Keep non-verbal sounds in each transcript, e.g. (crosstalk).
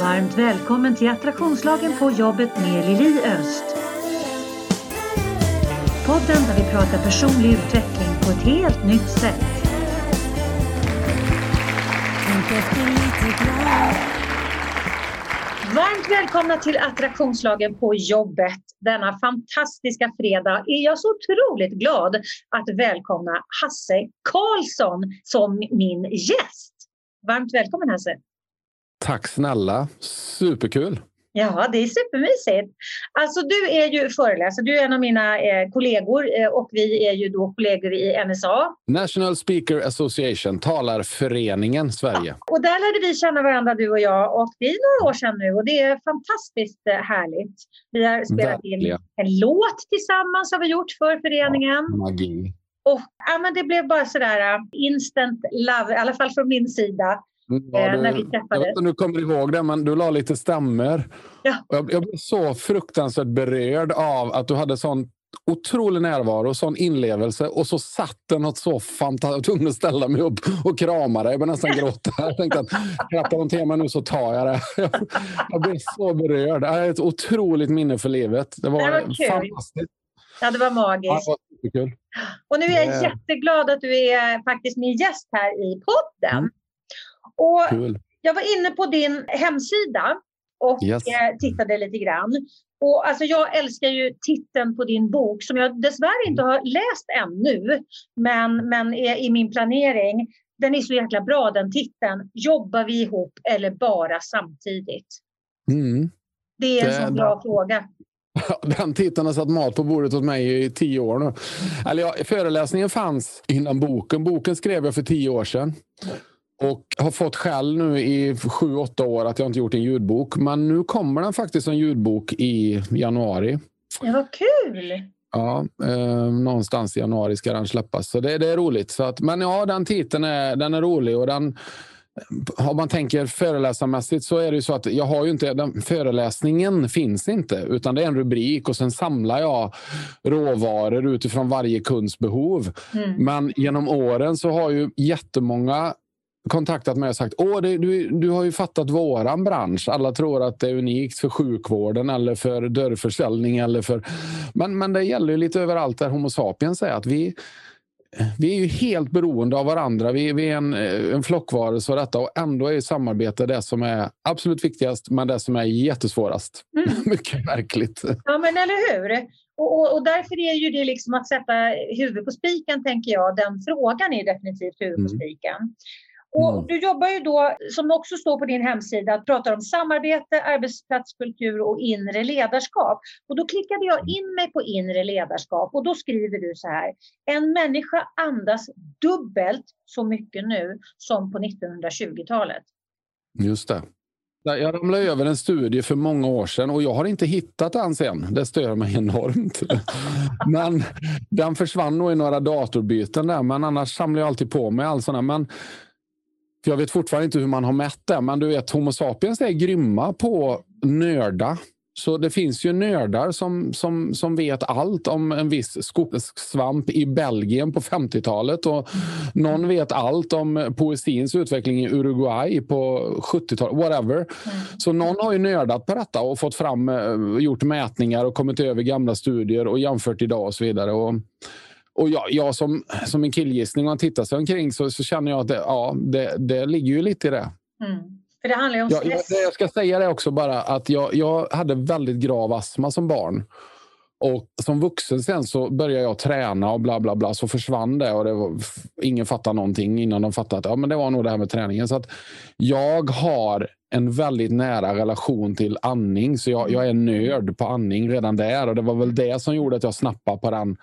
Varmt välkommen till Attraktionslagen på jobbet med Lili Öst. Podden där vi pratar personlig utveckling på ett helt nytt sätt. Varmt välkomna till Attraktionslagen på jobbet. Denna fantastiska fredag är jag så otroligt glad att välkomna Hasse Karlsson som min gäst. Varmt välkommen Hasse! Tack snälla! Superkul! Ja, det är supermysigt. Alltså du är ju föreläsare, du är en av mina eh, kollegor eh, och vi är ju då kollegor i NSA. National Speaker Association, talarföreningen Sverige. Ja, och där lärde vi känna varandra du och jag och det är några år sedan nu och det är fantastiskt eh, härligt. Vi har spelat in en låt tillsammans har vi gjort för föreningen. Ja, magi. Och ja, men det blev bara sådär uh, instant love, i alla fall från min sida. Ja, eh, du, när vi träffades. jag vet inte om du kommer ihåg det, men du la lite stämmer. Ja. Och Jag, jag blev så fruktansvärt berörd av att du hade sån otrolig närvaro, sån inlevelse och så satt det något så fantastiskt. Jag var tvungen att ställa mig upp och krama dig. Jag började nästan gråta. Jag tänkte att knappar de till mig nu så tar jag det. (laughs) Jag, blev så berörd. Det är ett otroligt minne för livet. Det var, Det var fantastiskt. Ja, det var Ja, magiskt. det var. Och nu är jag Det- jätteglad att du är faktiskt min gäst här i podden. Mm. Och Kul. jag var inne på din hemsida och Yes. eh, tittade lite grann. Och alltså jag älskar ju titeln på din bok som jag dessvärre inte har läst ännu, men, men är i min planering. Den är så jäkla bra den titeln. Jobbar vi ihop eller bara samtidigt? Mm. Det är en Det- sån bra fråga. Den titeln har satt mat på bordet åt mig i tio år nu. Eller ja, föreläsningen fanns innan boken. Boken skrev jag för tio år sedan. Och har fått skäll nu i sju, åtta år att jag inte gjort en ljudbok. Men nu kommer den faktiskt som ljudbok i januari. Det var kul! Ja, eh, någonstans i januari ska den släppas. Så det, det är roligt. Så att, men ja, den titeln är, den är rolig. och den om man tänker föreläsarmässigt så är det ju så att jag har ju inte, den, föreläsningen finns inte utan det är en rubrik och sen samlar jag råvaror utifrån varje kunds behov. Mm. Men genom åren så har ju jättemånga kontaktat mig och sagt Åh, det, du, du har ju fattat våran bransch. Alla tror att det är unikt för sjukvården eller för dörrförsäljning. Eller för... men, men det gäller ju lite överallt där Homo sapiens är. Att vi, vi är ju helt beroende av varandra. Vi, vi är en, en flockvarelse och detta och ändå är samarbete det som är absolut viktigast men det som är jättesvårast. Mm. (laughs) Mycket märkligt. Ja, men eller hur? Och, och, och därför är ju det liksom att sätta huvudet på spiken, tänker jag. Den frågan är definitivt huvudet på Mm. spiken. Och Mm. Du jobbar ju då, som också står på din hemsida, att pratar om samarbete, arbetsplatskultur och inre ledarskap. Och då klickade jag in mig på inre ledarskap och då skriver du så här. En människa andas dubbelt så mycket nu som på 1920-talet. Just det. Jag ramlade över en studie för många år sedan och jag har inte hittat den sen. Det stör mig enormt. (laughs) Men den försvann nog i några datorbyten där. Men annars samlar jag alltid på mig all sån här. Men för jag vet fortfarande inte hur man har mätt det. Men du vet, Homo sapiens är grymma på nörda. Så det finns ju nördar som, som, som vet allt om en viss skogssvamp i Belgien på 50-talet. Och någon vet allt om poesins utveckling i Uruguay på 70-talet. Whatever. Så någon har ju nördat på detta och fått fram, eh, gjort mätningar och kommit över gamla studier och jämfört idag och så vidare. Och, och jag, jag som, som en killgissning, om man tittar sig omkring så, så känner jag att det, ja, det, det ligger ju lite i det. Mm. För det handlar om Jag, jag, jag ska säga det också bara att jag, jag hade väldigt grav astma som barn. Och som vuxen sen så började jag träna och bla bla bla. Så försvann det och det var, ingen fattade någonting innan de fattade att ja, men det var nog det här med träningen. Så att jag har en väldigt nära relation till andning. Så jag, jag är nörd på andning redan där. Och det var väl det som gjorde att jag snappade på den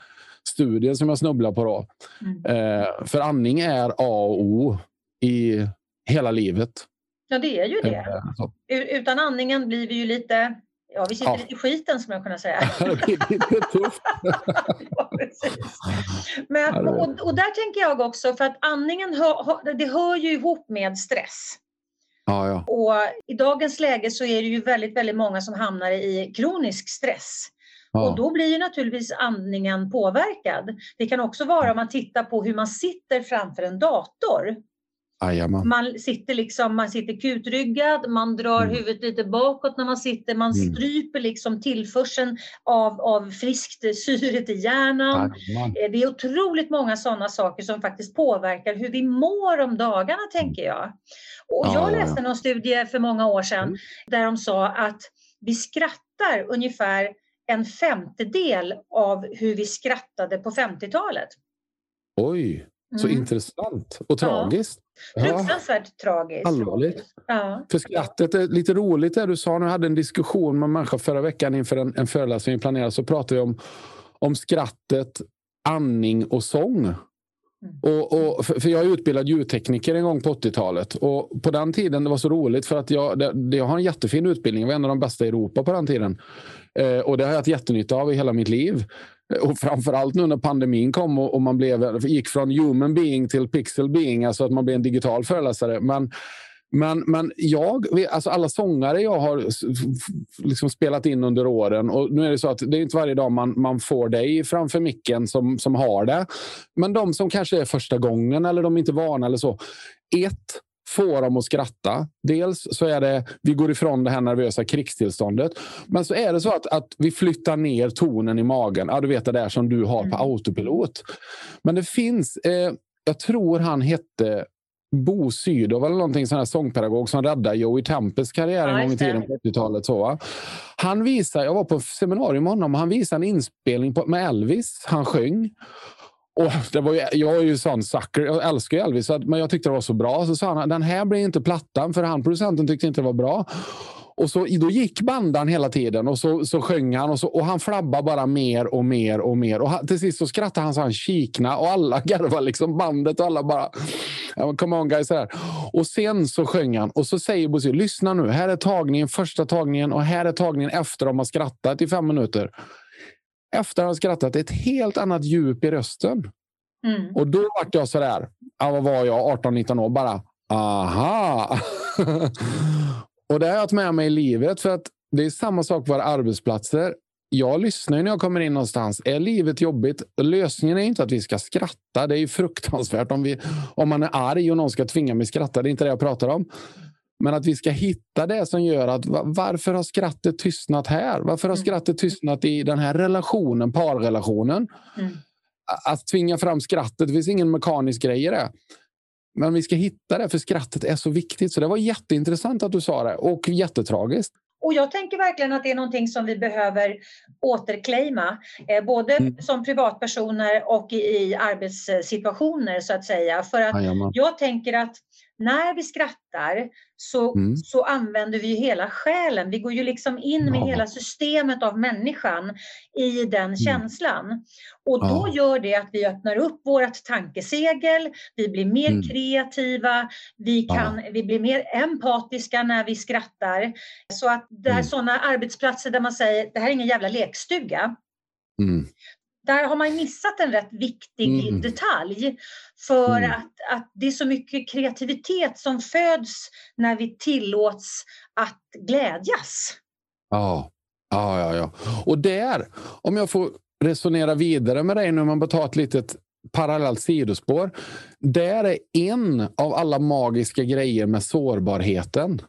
studien som jag snubblade på då. Mm. Eh, för andning är A och O i hela livet. Ja, det är ju det. Eh, Utan andningen blir vi ju lite, ja vi sitter Ja. lite i skiten som jag kunna säga. (laughs) det blir lite tufft. (laughs) ja. Men, och, och där tänker jag också, för att andningen hör, det hör ju ihop med stress. Ja, ja. Och i dagens läge så är det ju väldigt, väldigt många som hamnar i kronisk stress. Ja. Och då blir ju naturligtvis andningen påverkad. Det kan också vara om man tittar på hur man sitter framför en dator. Man sitter, liksom, man sitter kutryggad, man drar Mm. huvudet lite bakåt när man sitter, man Mm. stryper liksom tillförseln av, av friskt syre till hjärnan. Jajamän. Eh, Det är otroligt många sådana saker som faktiskt påverkar hur vi mår om dagarna, tänker jag. Och Ja, jag ja, ja. läste någon studie för många år sedan Mm. där de sa att vi skrattar ungefär en femtedel av hur vi skrattade på 50-talet. Oj, så Mm. intressant och tragiskt. Ja, Fruktansvärt tragiskt. allvarligt. Ja. För skrattet är lite roligt det du sa. Nu hade en diskussion med en människa förra veckan inför en, en föreläsning vi planerade. Så pratade vi om, om skrattet, andning och sång. Mm. Och, och, för, jag är utbildad ljudtekniker en gång på 80-talet. Och på den tiden det var så roligt för att jag, det, jag har en jättefin utbildning. Jag var en av de bästa i Europa på den tiden. Eh, och det har jag haft jättenytta av i hela mitt liv. Eh, och framförallt nu när pandemin kom och, och man blev, gick från human being till pixel being, alltså att man blev en digital föreläsare. Men, men, men jag, alltså alla sångare jag har liksom spelat in under åren och nu är det så att det är inte varje dag man, man får dig framför micken som, som har det. Men de som kanske är första gången eller de är inte vana eller så. Ett, få dem att skratta. Dels så är det, vi går ifrån det här nervösa krigstillståndet. Men så är det så att, att vi flyttar ner tonen i magen. Ja, du vet det där som du har på Mm. autopilot. Men det finns, eh, jag tror han hette Bo Sydow eller någonting sån här sångpedagog som räddade Joey Tempes karriär en gång i tiden på 80-talet. Så, va? Han visar, jag var på ett seminarium med honom och han visade en inspelning på, med Elvis. Han sjöng. Och det var ju, jag är ju sån sucker, jag älskar ju Elvis, men jag tyckte det var så bra. Så sa han den här blir inte plattan, för han producenten tyckte inte det var bra. Och så, Då gick bandan hela tiden och så, så sjöng han och, så, och han flabbade bara mer och mer och mer. Och han, till sist så skrattade han så han kikna och alla (laughs) garvade liksom bandet och alla bara come on guys. Så här. Och sen så sjöng han och så säger Bosse, lyssna nu, här är tagningen, första tagningen och här är tagningen efter de har skrattat i fem minuter. Efter han skrattat, ett helt annat djup i rösten. Mm. Och då vart jag sådär, ja, vad var jag, 18-19 år, bara aha. (laughs) och det har jag haft med mig i livet för att det är samma sak på våra arbetsplatser. Jag lyssnar när jag kommer in någonstans. Är livet jobbigt? Lösningen är inte att vi ska skratta. Det är fruktansvärt om, vi, om man är arg och någon ska tvinga mig skratta. Det är inte det jag pratar om. Men att vi ska hitta det som gör att va- varför har skrattet tystnat här? Varför har Mm. skrattet tystnat i den här relationen, parrelationen? Mm. att tvinga fram skrattet. Det finns ingen mekanisk grej i det. Men vi ska hitta det, för skrattet är så viktigt. Så det var jätteintressant att du sa det och jättetragiskt. Och jag tänker verkligen att det är någonting som vi behöver återclaima, eh, både Mm. som privatpersoner och i, i arbetssituationer så att säga. För att Jajamän. jag tänker att när vi skrattar så, Mm. så använder vi ju hela själen. Vi går ju liksom in med Ja. hela systemet av människan i den känslan. Och då Mm. Ja. gör det att vi öppnar upp vårt tankesegel, vi blir mer Mm. kreativa, vi, Ja. kan, vi blir mer empatiska när vi skrattar. Så att det här Mm. sådana arbetsplatser där man säger det här är ingen jävla lekstuga. Mm. Där har man missat en rätt viktig Mm. detalj. För Mm. att, att det är så mycket kreativitet som föds när vi tillåts att glädjas. Ja. ja, ja, ja. Och där, om jag får resonera vidare med dig nu, om man bara tar ett litet parallellt sidospår. Där är en av alla magiska grejer med sårbarheten.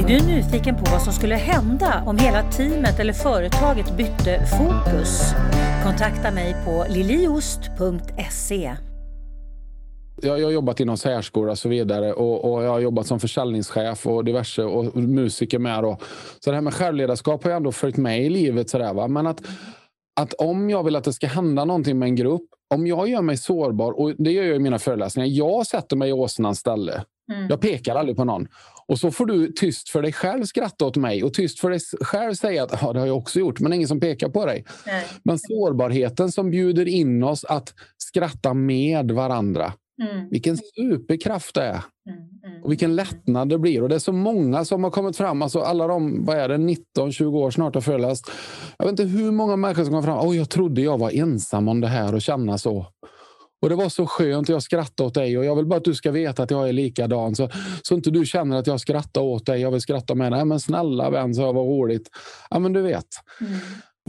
Är du nyfiken på vad som skulle hända om hela teamet eller företaget bytte fokus? Kontakta mig på liliost.se. Jag, jag har jobbat inom särskola och så vidare och, och jag har jobbat som försäljningschef och diverse och musiker med. Då. Så det här med självledarskap har jag ändå följt med i livet. Sådär, va? Men att, att om jag vill att det ska hända någonting med en grupp, om jag gör mig sårbar, och det gör jag i mina föreläsningar, jag sätter mig i åsnans ställe. Mm. Jag pekar aldrig på någon. Och så får du tyst för dig själv skratta åt mig och tyst för dig själv säga att ja, det har jag också gjort, men ingen som pekar på dig. Nej. Men sårbarheten som bjuder in oss att skratta med varandra. Mm. Vilken superkraft det är. Mm. Mm. Och vilken lättnad det blir. Och det är så många som har kommit fram. Alltså alla de, vad är det, 19-20 år snart har föreläst. Jag vet inte hur många människor som kommer fram. Oh, jag trodde jag var ensam om det här och känna så. Och det var så skönt. Jag skrattade åt dig och jag vill bara att du ska veta att jag är likadan. Så, så inte du känner att jag skrattar åt dig. Jag vill skratta med dig. Men snälla vän, så vad roligt. Ja, men du vet. Mm.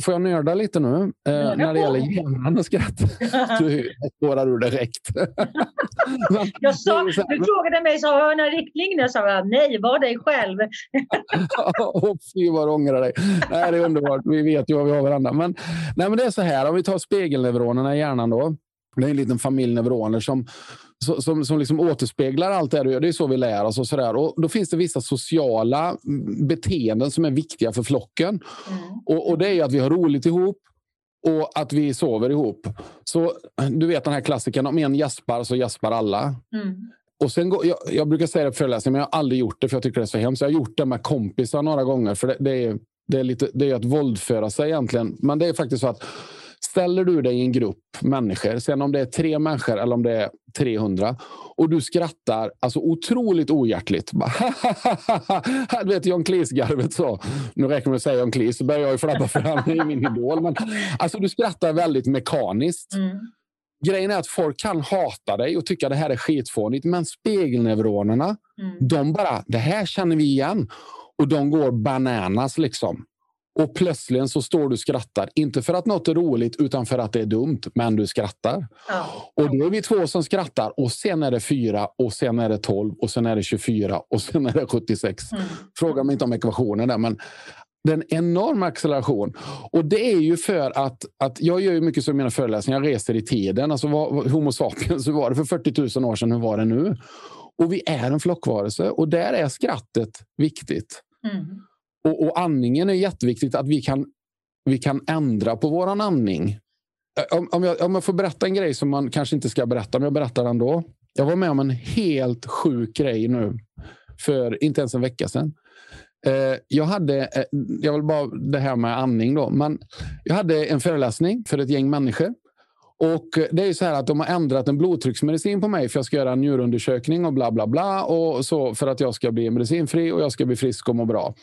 Får jag nörda lite nu eh, när det gäller hjärnan och skratt? (laughs) Du spårar ur direkt. (laughs) Jag sa, du frågade mig, så har jag några riktlinjer? Jag sa nej, var dig själv. (laughs) oh, fy vad du ångrar dig. Nej, det är underbart. Vi vet ju vad vi har varandra. Men, nej, men det är så här, om vi tar spegelneuronerna i hjärnan då. Det är en liten familj neuroner som, som, som liksom återspeglar allt det du gör. Det är så vi lär oss. Och så där. Och då finns det vissa sociala beteenden som är viktiga för flocken. Mm. Och, och, det är att vi har roligt ihop och att vi sover ihop. Så Du vet den här klassikern, om en jaspar så jaspar alla. Mm. Och sen går, jag, jag, brukar säga det på föreläsningar, men jag har aldrig gjort det för jag tycker det är så hemskt. Jag har gjort det med kompisar några gånger. För det, det är, det är, lite, det är att våldföra sig egentligen. Men det är faktiskt så att Ställer du dig i en grupp människor, sen om det är tre människor eller om det är 300 och du skrattar alltså otroligt ohjärtligt. du vet John Cleese-garvet så. Nu räcker det med att säga John Cleese så börjar jag ju flabba för han är min idol. Men, alltså, du skrattar väldigt mekaniskt. Mm. Grejen är att folk kan hata dig och tycka att det här är skitfånigt. Men spegelneuronerna, mm. de bara, det här känner vi igen. Och de går bananas liksom. Och plötsligt så står du och skrattar. Inte för att något är roligt, utan för att det är dumt. Men du skrattar. Ja. Och då är vi två som skrattar. Och sen är det fyra, och sen är det tolv, och sen är det 24 och sen är det 76. Mm. Fråga mig inte om ekvationen där, men det är en enorm acceleration. Och det är ju för att, att jag gör ju mycket som mina föreläsningar, jag reser i tiden. Alltså vad, Homo sapiens, hur var det för 40 000 år sedan? Hur var det nu? Och vi är en flockvarelse och där är skrattet viktigt. Mm. Och, och andningen är jätteviktigt, att vi kan, vi kan ändra på vår andning. Om, om, jag, om jag får berätta en grej som man kanske inte ska berätta, men jag berättar ändå. Jag var med om en helt sjuk grej nu för inte ens en vecka sedan. Eh, jag hade, eh, jag vill bara det här med andning då, men jag hade en föreläsning för ett gäng människor och eh, det är så här att de har ändrat en blodtrycksmedicin på mig för jag ska göra en njurundersökning och bla bla bla. Och så för att jag ska bli medicinfri och jag ska bli frisk och må bra.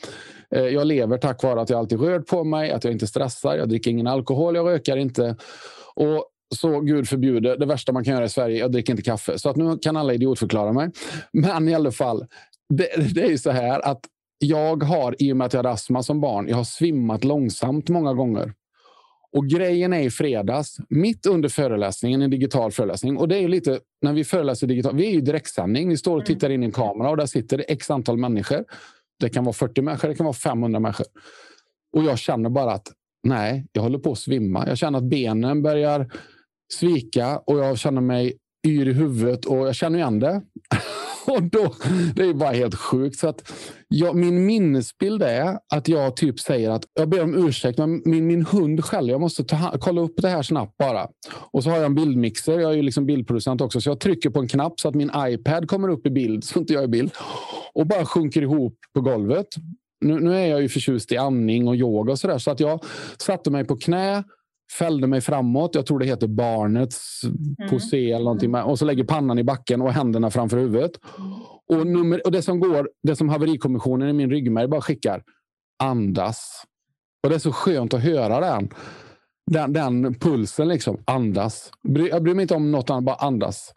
Eh, jag lever tack vare att jag alltid rört på mig, att jag inte stressar, jag dricker ingen alkohol, jag rökar inte. Och så gud förbjude, det värsta man kan göra i Sverige, jag dricker inte kaffe. Så att nu kan alla idiotförklara mig. Men i alla fall, det, det är ju så här att jag har, i och med att jag hade astma som barn, jag har svimmat långsamt många gånger. Och grejen är i fredags, mitt under föreläsningen, en digital föreläsning. Och det är lite, när vi föreläser digitalt, vi är i direktsändning. Vi står och mm. tittar in i en kamera och där sitter det x antal människor. Det kan vara 40 människor, det kan vara 500 människor. Och jag känner bara att nej, jag håller på att svimma. Jag känner att benen börjar svika och jag känner mig yr i huvudet och jag känner igen det. (laughs) och då, det är bara helt sjukt. Så att jag, min minnesbild är att jag typ säger att jag ber om ursäkt, men min, min hund skäller. Jag måste ta, kolla upp det här snabbt bara. Och så har jag en bildmixer. Jag är ju liksom bildproducent också, så jag trycker på en knapp så att min iPad kommer upp i bild, så inte jag är i bild. Och bara sjunker ihop på golvet. Nu, nu är jag ju förtjust i andning och yoga och sådär, så att jag satte mig på knä fällde mig framåt. Jag tror det heter barnets mm. posé eller någonting. Och så lägger pannan i backen och händerna framför huvudet. Och, nummer, och det som går, det som haverikommissionen i min ryggmärg bara skickar, andas. Och det är så skönt att höra den. Den, den pulsen, liksom. Andas. Jag bryr mig inte om något annat, bara andas.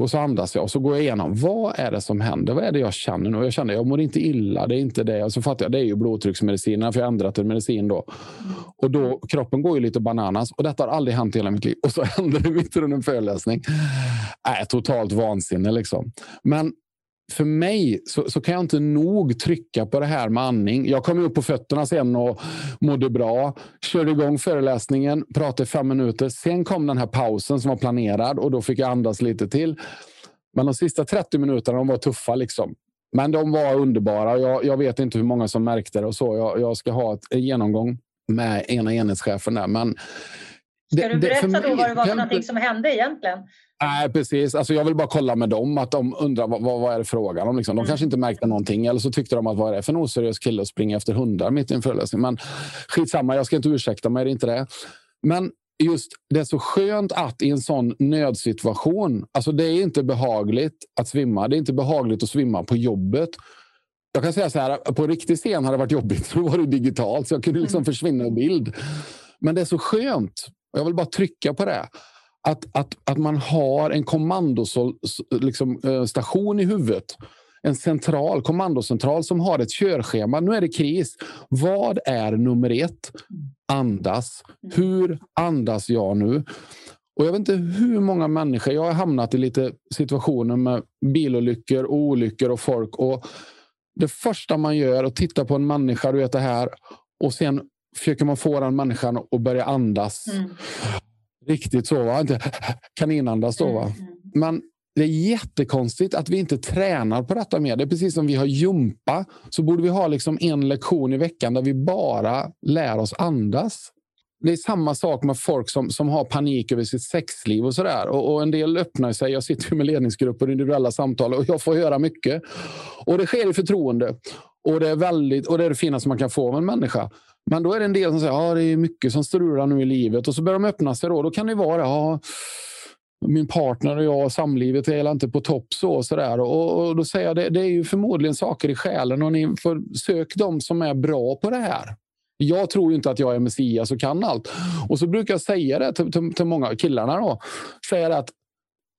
Och så andas jag och så går jag igenom. Vad är det som händer? Vad är det jag känner nu? Jag känner jag mår inte illa. Det är inte det. Och så fattar jag det är ju blodtrycksmedicinerna för jag har ändrat en medicin då. Och då kroppen går ju lite bananas och detta har aldrig hänt i hela mitt liv. Och så (laughs) händer det mitt under en föreläsning. Äh, totalt vansinne liksom. Men för mig så, så, kan jag inte nog trycka på det här med andning. Jag kom upp på fötterna sen och mådde bra. Körde igång föreläsningen, pratade fem minuter. Sen kom den här pausen som var planerad och då fick jag andas lite till. Men de sista 30 minuterna de var tuffa. Liksom. Men de var underbara. Jag, jag vet inte hur många som märkte det. och så. Jag, jag ska ha ett, en genomgång med ena enhetschefen där. Men Ska du berätta det, då vad det var för någonting som hände egentligen? Nej, precis. Alltså, jag vill bara kolla med dem. att De undrar vad, vad, vad är det frågan om. Liksom. De mm. kanske inte märkte någonting. Eller så tyckte de att vad är det för en oseriös kille att springa efter hundar mitt i en föreläsning. Men skitsamma, jag ska inte ursäkta mig. Det är inte det. Men just det är så skönt att i en sån nödsituation. Alltså det är inte behagligt att svimma. Det är inte behagligt att svimma på jobbet. Jag kan säga så här, på riktig scen hade det varit jobbigt. (laughs) Då var det digitalt, så jag kunde liksom mm. försvinna i bild. Men det är så skönt. Jag vill bara trycka på det att, att, att man har en kommandostation liksom, eh, i huvudet. en central, kommandocentral som har ett körschema. Nu är det kris. Vad är nummer ett? Andas. Hur andas jag nu? Och Jag vet inte hur många människor... Jag har hamnat i lite situationer med bilolyckor, och olyckor och folk. Och det första man gör är att titta på en människa, du vet det här. Och sen försöker man få den människan att börja andas. Mm. Riktigt så, va? inte kaninandas då. Va? Mm. mm. Men det är jättekonstigt att vi inte tränar på detta mer. Det är precis som vi har jumpa. Så borde vi ha liksom en lektion i veckan där vi bara lär oss andas. Det är samma sak med folk som, som har panik över sitt sexliv och sådär. Och, och en del öppnar sig. Jag sitter med ledningsgrupper och individuella samtal och jag får höra mycket. Och det sker i förtroende. Och det är, väldigt, och det, är det finaste man kan få av en människa. Men då är det en del som säger att ah, det är mycket som strular nu i livet. Och så börjar de öppna sig. Då, då kan det vara ah, min partner och jag, och samlivet är inte på topp. så och, så där. Och, och Då säger jag det, det är ju förmodligen saker i själen och ni får sök de som är bra på det här. Jag tror inte att jag är Messias och kan allt. Och så brukar jag säga det till, till, till många killarna. Då, säga att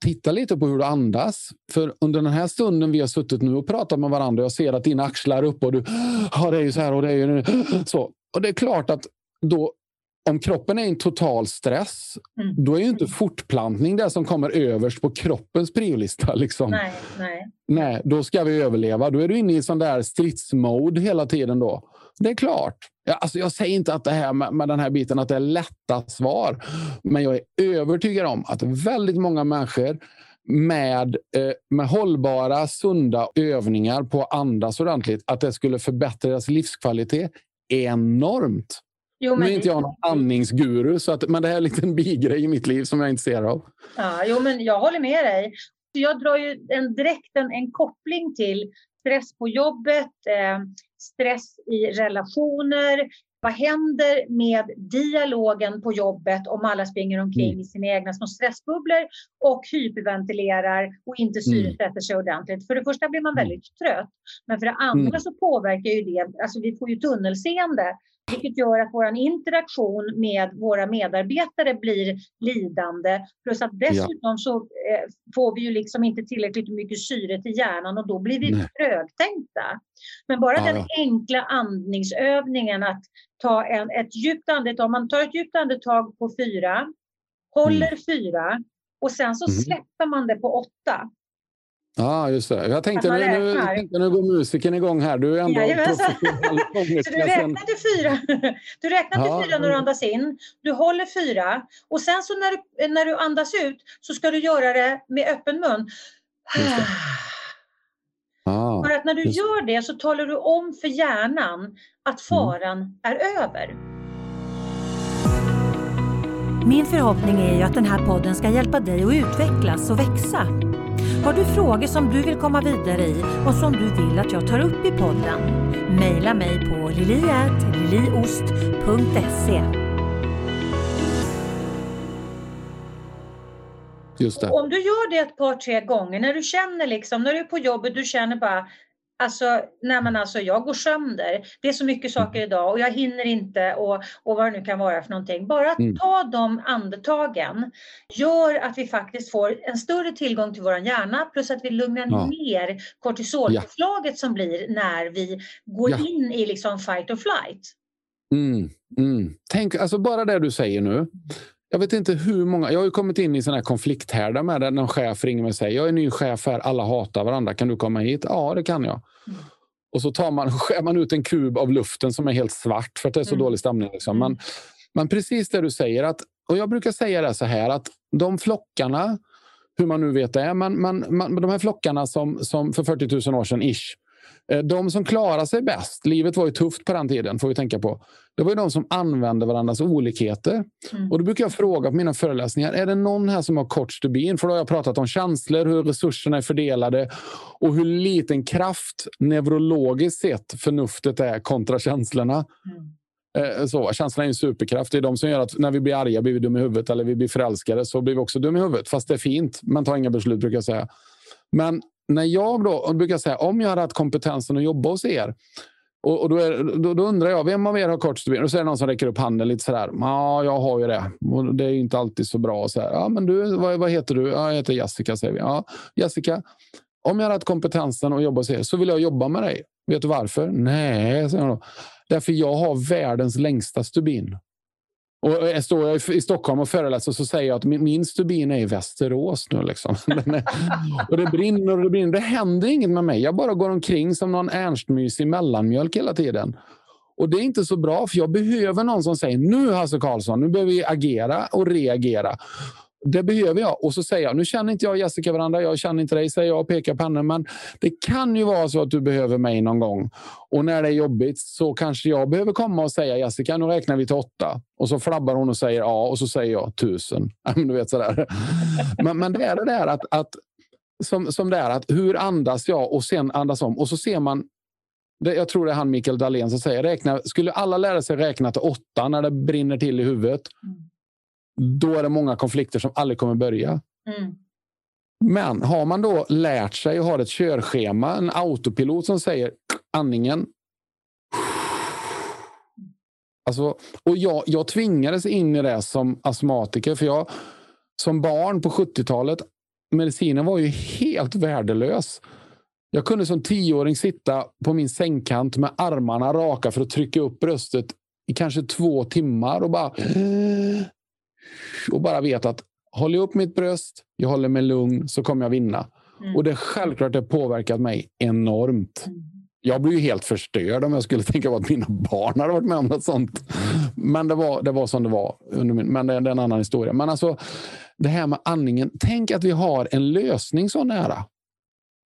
titta lite på hur du andas. För under den här stunden vi har suttit nu och pratat med varandra, jag ser att dina axlar är uppe och du, ja det är ju så här och det är ju så. Och det är klart att då om kroppen är i en total stress, mm. då är ju inte fortplantning det som kommer överst på kroppens priolista. (laughs) Liksom. Nej, nej. nej, då ska vi överleva. Då är du inne i sån där stridsmode hela tiden. då. Det är klart. Jag, alltså jag säger inte att det här med, med den här biten att det är lätta svar. Men jag är övertygad om att väldigt många människor med, eh, med hållbara, sunda övningar på att andas ordentligt, att det skulle förbättra deras livskvalitet enormt. Jo, nu är inte jag någon andningsguru, så att, men det här är en liten (laughs) bigrej i mitt liv som jag är intresserad av. Ja, jo, men jag håller med dig. Jag drar ju en, direkt en, en koppling till stress på jobbet, eh, stress i relationer. Vad händer med dialogen på jobbet om alla springer omkring mm. i sina egna små stressbubblor och hyperventilerar och inte mm. syresätter sig ordentligt? För det första blir man mm. väldigt trött, men för det andra så påverkar ju det, alltså vi får ju tunnelseende vilket gör att vår interaktion med våra medarbetare blir lidande. Plus att dessutom ja. så eh, får vi ju liksom inte tillräckligt mycket syre till hjärnan och då blir vi trögtänkta. Men bara ja. den enkla andningsövningen att ta en, ett djupt andetag, om man tar ett djupt andetag på fyra, håller mm. fyra och sen så mm. släpper man det på åtta. Ja, ah, just det. Jag tänkte, nu, nu, tänkte nu går musiken igång här. Du är ändå professionell (laughs) Så du räknar till fyra, du räknar till ja. fyra när du andas in. Du håller fyra och sen så när du, när du andas ut så ska du göra det med öppen mun. (sighs) Ah, för att när du gör det så talar du om för hjärnan att mm. faran mm. är över. Min förhoppning är ju att den här podden ska hjälpa dig att utvecklas och växa. Har du frågor som du vill komma vidare i och som du vill att jag tar upp i podden? Maila mig på liliatliliost.se Om du gör det ett par, tre gånger, när du känner liksom, när du är på jobbet, du känner bara Alltså, nej men alltså jag går sönder. Det är så mycket saker mm. idag och jag hinner inte och, och vad det nu kan vara för någonting. Bara att mm. ta de andetagen gör att vi faktiskt får en större tillgång till vår hjärna plus att vi lugnar ja. ner kortisolpåslaget ja. som blir när vi går ja. in i liksom fight or flight. Mm, mm. Tänk, alltså bara det du säger nu. Jag vet inte hur många. Jag har ju kommit in i såna konflikthärdar med det. Någon chef ringer mig och säger jag är ny chef här. Alla hatar varandra. Kan du komma hit? Ja, det kan jag. Mm. Och så tar man, (laughs) skär man ut en kub av luften som är helt svart för att det är så mm. dålig stämning. Liksom. Men, mm. men precis det du säger. Att, och Jag brukar säga det så här att de flockarna, hur man nu vet det, men, men, men de här flockarna som, som för 40 000 år sedan ish de som klarar sig bäst, livet var ju tufft på den tiden, får vi tänka på. Det var ju de som använde varandras olikheter. Mm. Och då brukar jag fråga på mina föreläsningar, är det någon här som har kort stubin? För då har jag pratat om känslor, hur resurserna är fördelade och hur liten kraft neurologiskt sett förnuftet är kontra känslorna. Mm. Eh, så, känslan är en superkraft. Det är de som gör att när vi blir arga blir vi dumma i huvudet eller vi blir förälskade så blir vi också dumma i huvudet. Fast det är fint, men ta inga beslut brukar jag säga. Men när jag då, brukar säga, om jag hade haft kompetensen att jobba hos er och, och då, är, då, då, undrar jag, vem av er har kort stubin? Och så är det någon som räcker upp handen lite sådär. Ja, jag har ju det. Och det är inte alltid så bra. Så här, ja, men du, vad, vad heter du? Ja, jag heter Jessica, säger vi. Ja, Jessica, Om jag hade haft kompetensen att jobba hos er så vill jag jobba med dig. Vet du varför? Nej, säger hon då. Därför jag har världens längsta stubin. Och jag står jag i Stockholm och föreläser så säger jag att min stubin är i Västerås nu. Liksom. (laughs) och det brinner och det brinner. Det händer inget med mig. Jag bara går omkring som någon Ernstmysig mellanmjölk hela tiden. Och det är inte så bra, för jag behöver någon som säger nu Hasse Karlsson, nu behöver vi agera och reagera. Det behöver jag. Och så säger jag, nu känner inte jag Jessica varandra, jag känner inte dig, säger jag och pekar på henne. Men det kan ju vara så att du behöver mig någon gång. Och när det är jobbigt så kanske jag behöver komma och säga Jessica, nu räknar vi till åtta. Och så flabbar hon och säger ja, och så säger jag tusen. (laughs) du vet sådär. men, men det är det där att, att som, som det är, att hur andas jag och sen andas om. Och så ser man det, jag tror det är han Mikael Dahlén som säger räkna, skulle alla lära sig räkna till åtta när det brinner till i huvudet, mm då är det många konflikter som aldrig kommer börja. Mm. Men har man då lärt sig och har ett körschema, en autopilot som säger andningen. Alltså, och jag, jag tvingades in i det som astmatiker. För jag, som barn på 70-talet, medicinen var ju helt värdelös. Jag kunde som tioåring sitta på min sängkant med armarna raka för att trycka upp bröstet i kanske två timmar och bara och bara vet att håller jag upp mitt bröst, jag håller mig lugn, så kommer jag vinna. Mm. Och det självklart har påverkat mig enormt. Mm. Jag blir ju helt förstörd om jag skulle (laughs) tänka på att mina barn hade varit med om något sånt. Men det var, det var som det var. Men det, det är en annan historia. Men alltså, det här med andningen. Tänk att vi har en lösning så nära.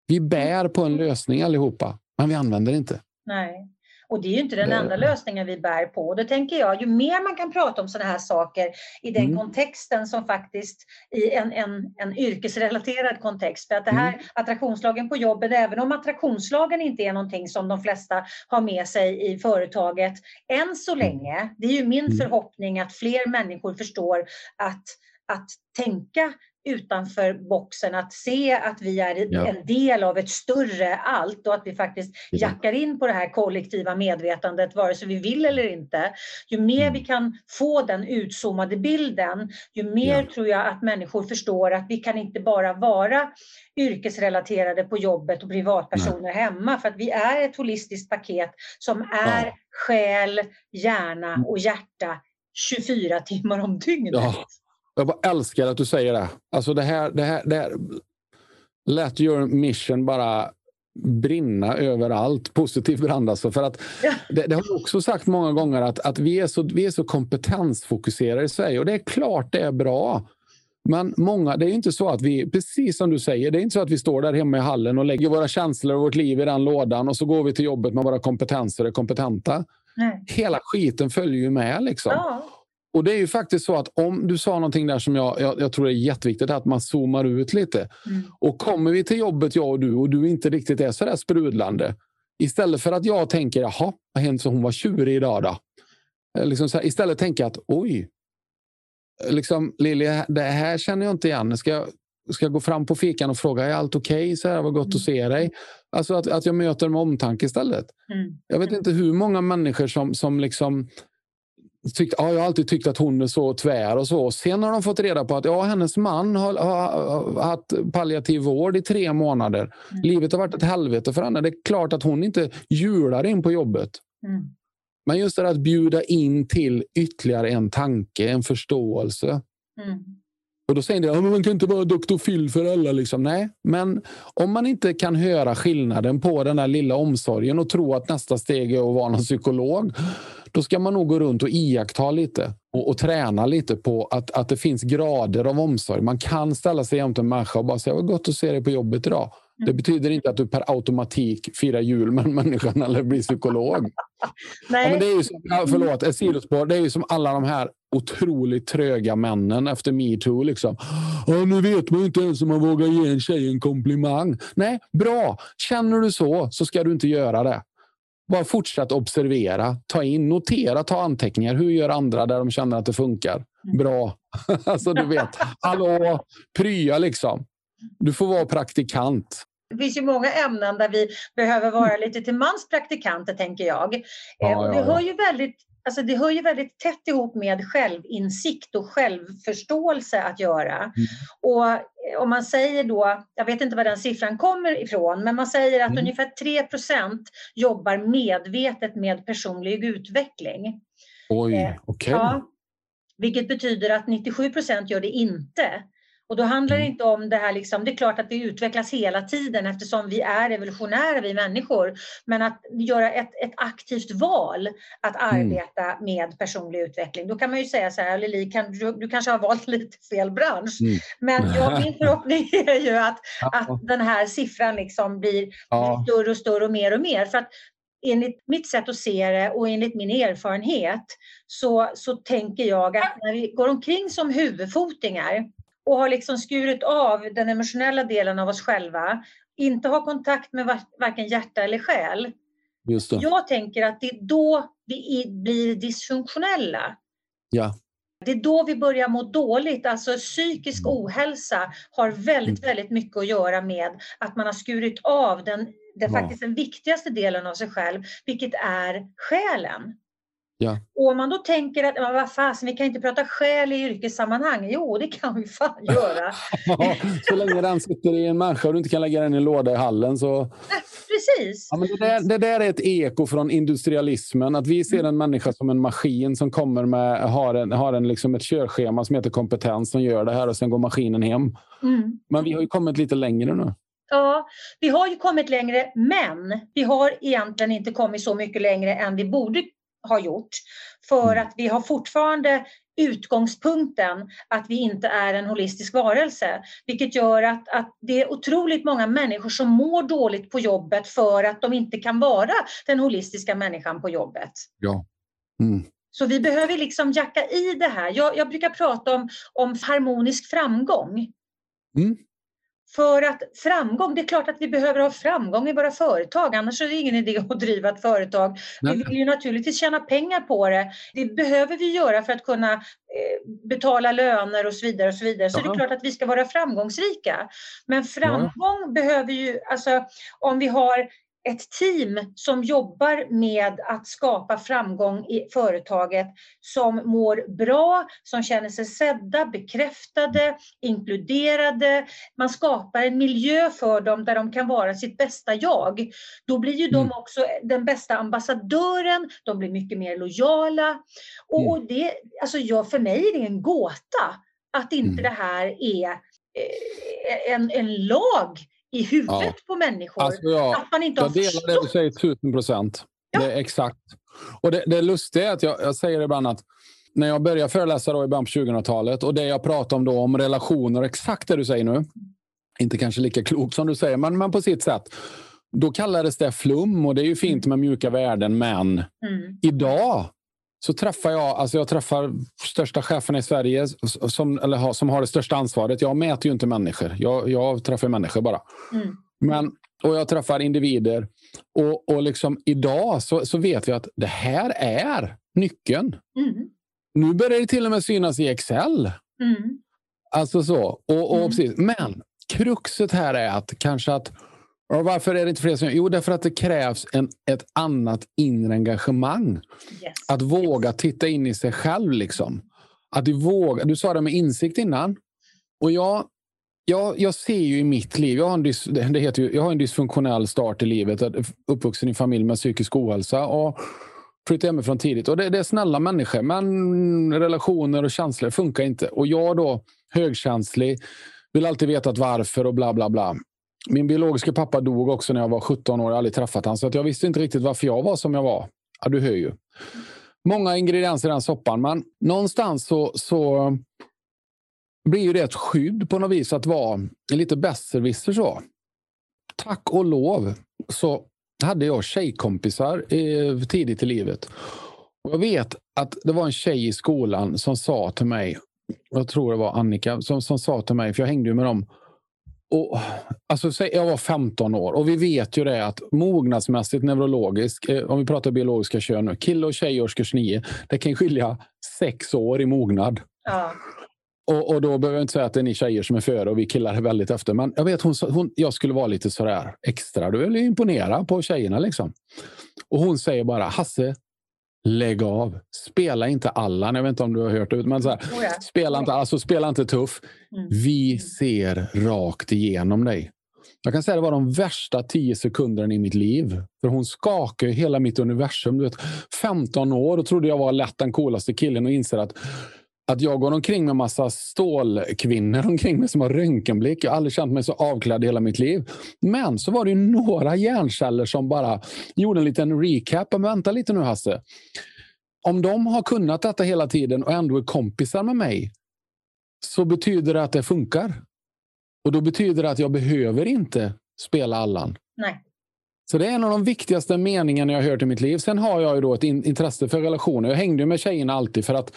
Vi bär på en lösning allihopa, men vi använder inte. Nej. Och det är ju inte den enda lösningen vi bär på. Och då tänker jag, ju mer man kan prata om sådana här saker i den mm. kontexten som faktiskt i en, en, en yrkesrelaterad kontext. För att det här mm. attraktionslagen på jobbet, även om attraktionslagen inte är någonting som de flesta har med sig i företaget än så mm. länge. Det är ju min mm. förhoppning att fler människor förstår att att tänka utanför boxen, att se att vi är ja. en del av ett större allt och att vi faktiskt jackar in på det här kollektiva medvetandet vare sig vi vill eller inte. Ju mer mm. vi kan få den utzoomade bilden, ju mer ja. tror jag att människor förstår att vi kan inte bara vara yrkesrelaterade på jobbet och privatpersoner Nej. hemma för att vi är ett holistiskt paket som är ja. själ, hjärna och hjärta 24 timmar om dygnet. Ja. Jag bara älskar att du säger det. Alltså det här, det här, det här. Let your mission bara brinna överallt. Positiv brand alltså. För att det, det, har också sagt många gånger att, att vi, är så, vi är så kompetensfokuserade i Sverige. Och det är klart det är bra. Men många, det är inte så att vi, precis som du säger, det är inte så att vi står där hemma i hallen och lägger våra känslor och vårt liv i den lådan och så går vi till jobbet med våra kompetenser och är kompetenta. Nej. Hela skiten följer ju med. Liksom. Ja. Och det är ju faktiskt så att om du sa någonting där som jag, jag, jag tror är jätteviktigt, att man zoomar ut lite. Mm. Och kommer vi till jobbet, jag och du, och du inte riktigt är så där sprudlande. Istället för att jag tänker, jaha, vad hände så hon var tjurig idag då? Eh, liksom här, istället tänka att oj, liksom, Lilja, det här känner jag inte igen. Ska jag, ska jag gå fram på fikan och fråga, är allt okej? Okay? Så här, vad gott mm. att se dig. Alltså att, att jag möter med omtanke istället. Mm. Jag vet inte hur många människor som, som liksom tyckt, ja, jag har alltid tyckt att hon är så tvär och så. Sen har de fått reda på att ja, hennes man har, har, haft palliativ vård i tre månader. Mm. Livet har varit ett helvete för henne. Det är klart att hon inte hjular in på jobbet. Mm. Men just det att bjuda in till ytterligare en tanke, en förståelse. Mm. Och då säger de att man kan inte vara doktor Phil för alla. Liksom. Nej, men om man inte kan höra skillnaden på den där lilla omsorgen och tro att nästa steg är att vara någon psykolog då ska man nog gå runt och iaktta lite och, och träna lite på att, att det finns grader av omsorg. Man kan ställa sig jämte en människa och bara säga vad gott att se dig på jobbet idag. Det mm. betyder inte att du per automatik firar jul med människan eller blir psykolog. Nej. Ja, men det är ju som, förlåt, ett sidospår. Det är ju som alla de här otroligt tröga männen efter metoo. Liksom. nu vet man inte ens om man vågar ge en tjej en komplimang. Nej, bra. Känner du så, så ska du inte göra det. Bara fortsätt observera, ta in, notera, ta anteckningar. Hur gör andra där de känner att det funkar? Mm. Bra. (laughs) alltså du vet, hallå, prya liksom. Du får vara praktikant. Det finns ju många ämnen där vi behöver vara lite till mans praktikanter, tänker jag. Ja, eh, och det hör ju väldigt alltså det hör ju väldigt tätt ihop med självinsikt och självförståelse att göra. Mm. Och om man säger då, jag vet inte var den siffran kommer ifrån, men man säger att mm. ungefär 3% jobbar medvetet med personlig utveckling. Oj, eh, okej. Okay. Ja, vilket betyder att 97% gör det inte. Och då handlar det mm. inte om det här, liksom, det är klart att det utvecklas hela tiden eftersom vi är evolutionära, vi människor. Men att göra ett, ett aktivt val att mm. arbeta mm. med personlig utveckling. Då kan man ju säga så här, Lili, kan, du, du kanske har valt (laughs) lite fel bransch. Mm. Men ja, (laughs) min förhoppning är ju att, att den här siffran liksom blir, ja. blir större och större och mer och mer. För att enligt mitt sätt att se det och enligt min erfarenhet så, så tänker jag att när vi går omkring som huvudfotingar och har liksom skurit av den emotionella delen av oss själva, inte har kontakt med varken hjärta eller själ. Jag tänker att det är då vi blir dysfunktionella. Ja. Det är då vi börjar må dåligt. Alltså psykisk mm. ohälsa har väldigt, mm. väldigt mycket att göra med att man har skurit av den, den ja. faktiskt den viktigaste delen av sig själv, vilket är själen. Ja. Och om man då tänker att, vad fasen, vi kan inte prata själ i yrkessammanhang. Jo, det kan vi fan (laughs) göra. så länge den sitter i en människa och du inte kan lägga den i en låda i hallen så... (laughs) Precis. Ja, men det, där, det där är ett eko från industrialismen. Att vi ser mm. en människa som en maskin som kommer med, har, en, har en, liksom ett körschema som heter kompetens som gör det här och sen går maskinen hem. Mm. Men vi har ju kommit lite längre nu. Ja, vi har ju kommit längre, men vi har egentligen inte kommit så mycket längre än vi borde har gjort. För mm. att vi har fortfarande utgångspunkten att vi inte är en holistisk varelse. Vilket gör att, att det är otroligt många människor som mår dåligt på jobbet för att de inte kan vara den holistiska människan på jobbet. Ja. Mm. Så vi behöver liksom jacka i det här. Jag, jag brukar prata om, om harmonisk framgång. Mm. För att framgång, det är klart att vi behöver ha framgång i våra företag, annars är det ingen idé att driva ett företag. Nej. Vi vill ju naturligtvis tjäna pengar på det. Det behöver vi göra för att kunna eh, betala löner och så vidare. och Så vidare. Så det är klart att vi ska vara framgångsrika. Men framgång ja. behöver ju, alltså om vi har ett team som jobbar med att skapa framgång i företaget som mår bra, som känner sig sedda, bekräftade, inkluderade. Man skapar en miljö för dem där de kan vara sitt bästa jag. Då blir ju mm. de också den bästa ambassadören, de blir mycket mer lojala. Och, mm. det, alltså jag, för mig är det en gåta att inte mm. det här är eh, en, en lag i huvudet ja. på människor. Alltså jag, att man inte har jag delar det du säger tusen procent. Ja. Det är exakt. Och det, det lustiga är att jag, jag säger ibland att när jag började föreläsa då i början på 2000-talet och det jag pratar om då om relationer, exakt det du säger nu. Inte kanske lika klokt som du säger, men, men på sitt sätt. Då kallades det flum och det är ju fint med mjuka värden, men mm. idag så träffar jag, alltså jag träffar största chefen i Sverige som, eller, som har det största ansvaret. Jag mäter ju inte människor. Jag, jag träffar människor bara. Mm. Men, och jag träffar individer. Och, och liksom idag så, så vet vi att det här är nyckeln. Mm. Nu börjar det till och med synas i Excel. Mm. Alltså så. Och, och mm. precis. Men kruxet här är att kanske att och varför är det inte fler som Jo, därför att det krävs en, ett annat inre engagemang. Yes. Att våga titta in i sig själv. Liksom. Att du, våga, du sa det med insikt innan. Och jag, jag, jag ser ju i mitt liv, jag har, en dys, det heter ju, jag har en dysfunktionell start i livet. Uppvuxen i familj med psykisk ohälsa. Och flyttade hemifrån tidigt. Och det, det är snälla människor, men relationer och känslor funkar inte. Och jag då, högkänslig, vill alltid veta varför och bla bla bla. Min biologiska pappa dog också när jag var 17 år. Jag har aldrig träffat honom. Så att jag visste inte riktigt varför jag var som jag var. Ja, du hör ju. Många ingredienser i den soppan. Men någonstans så, så blir ju det ett skydd på något vis att vara lite besserwisser så. Tack och lov så hade jag tjejkompisar tidigt i livet. Och jag vet att det var en tjej i skolan som sa till mig, jag tror det var Annika, som, som sa till mig, för jag hängde ju med dem och, alltså, jag var 15 år och vi vet ju det att mognadsmässigt neurologiskt, eh, om vi pratar biologiska kön nu, kille och tjej i årskurs 9, det kan skilja sex år i mognad. Ja. Och, och, då behöver jag inte säga att det är ni tjejer som är före och vi killar är väldigt efter. Men jag vet hon, hon jag skulle vara lite sådär extra. Du vill imponera på tjejerna liksom. Och hon säger bara Hasse, lägg av. Spela inte Allan. Jag vet inte om du har hört det. Men så här, Oh ja. spela, inte, alltså, spela inte tuff. Mm. Vi ser rakt igenom dig. Jag kan säga att det var de värsta tio sekunderna i mitt liv. För hon skakade hela mitt universum. Du vet, 15 år och trodde jag var lätt den coolaste killen och inser att att jag går omkring med massa stålkvinnor omkring mig som har röntgenblick. Jag har aldrig känt mig så avklädd i hela mitt liv. Men så var det ju några hjärnceller som bara gjorde en liten recap. Men vänta lite nu Hasse. Om de har kunnat detta hela tiden och ändå är kompisar med mig så betyder det att det funkar. Och då betyder det att jag behöver inte spela Allan. Nej. Så det är en av de viktigaste meningarna jag har hört i mitt liv. Sen har jag ju då ett in intresse för relationer. Jag hängde med tjejerna alltid för att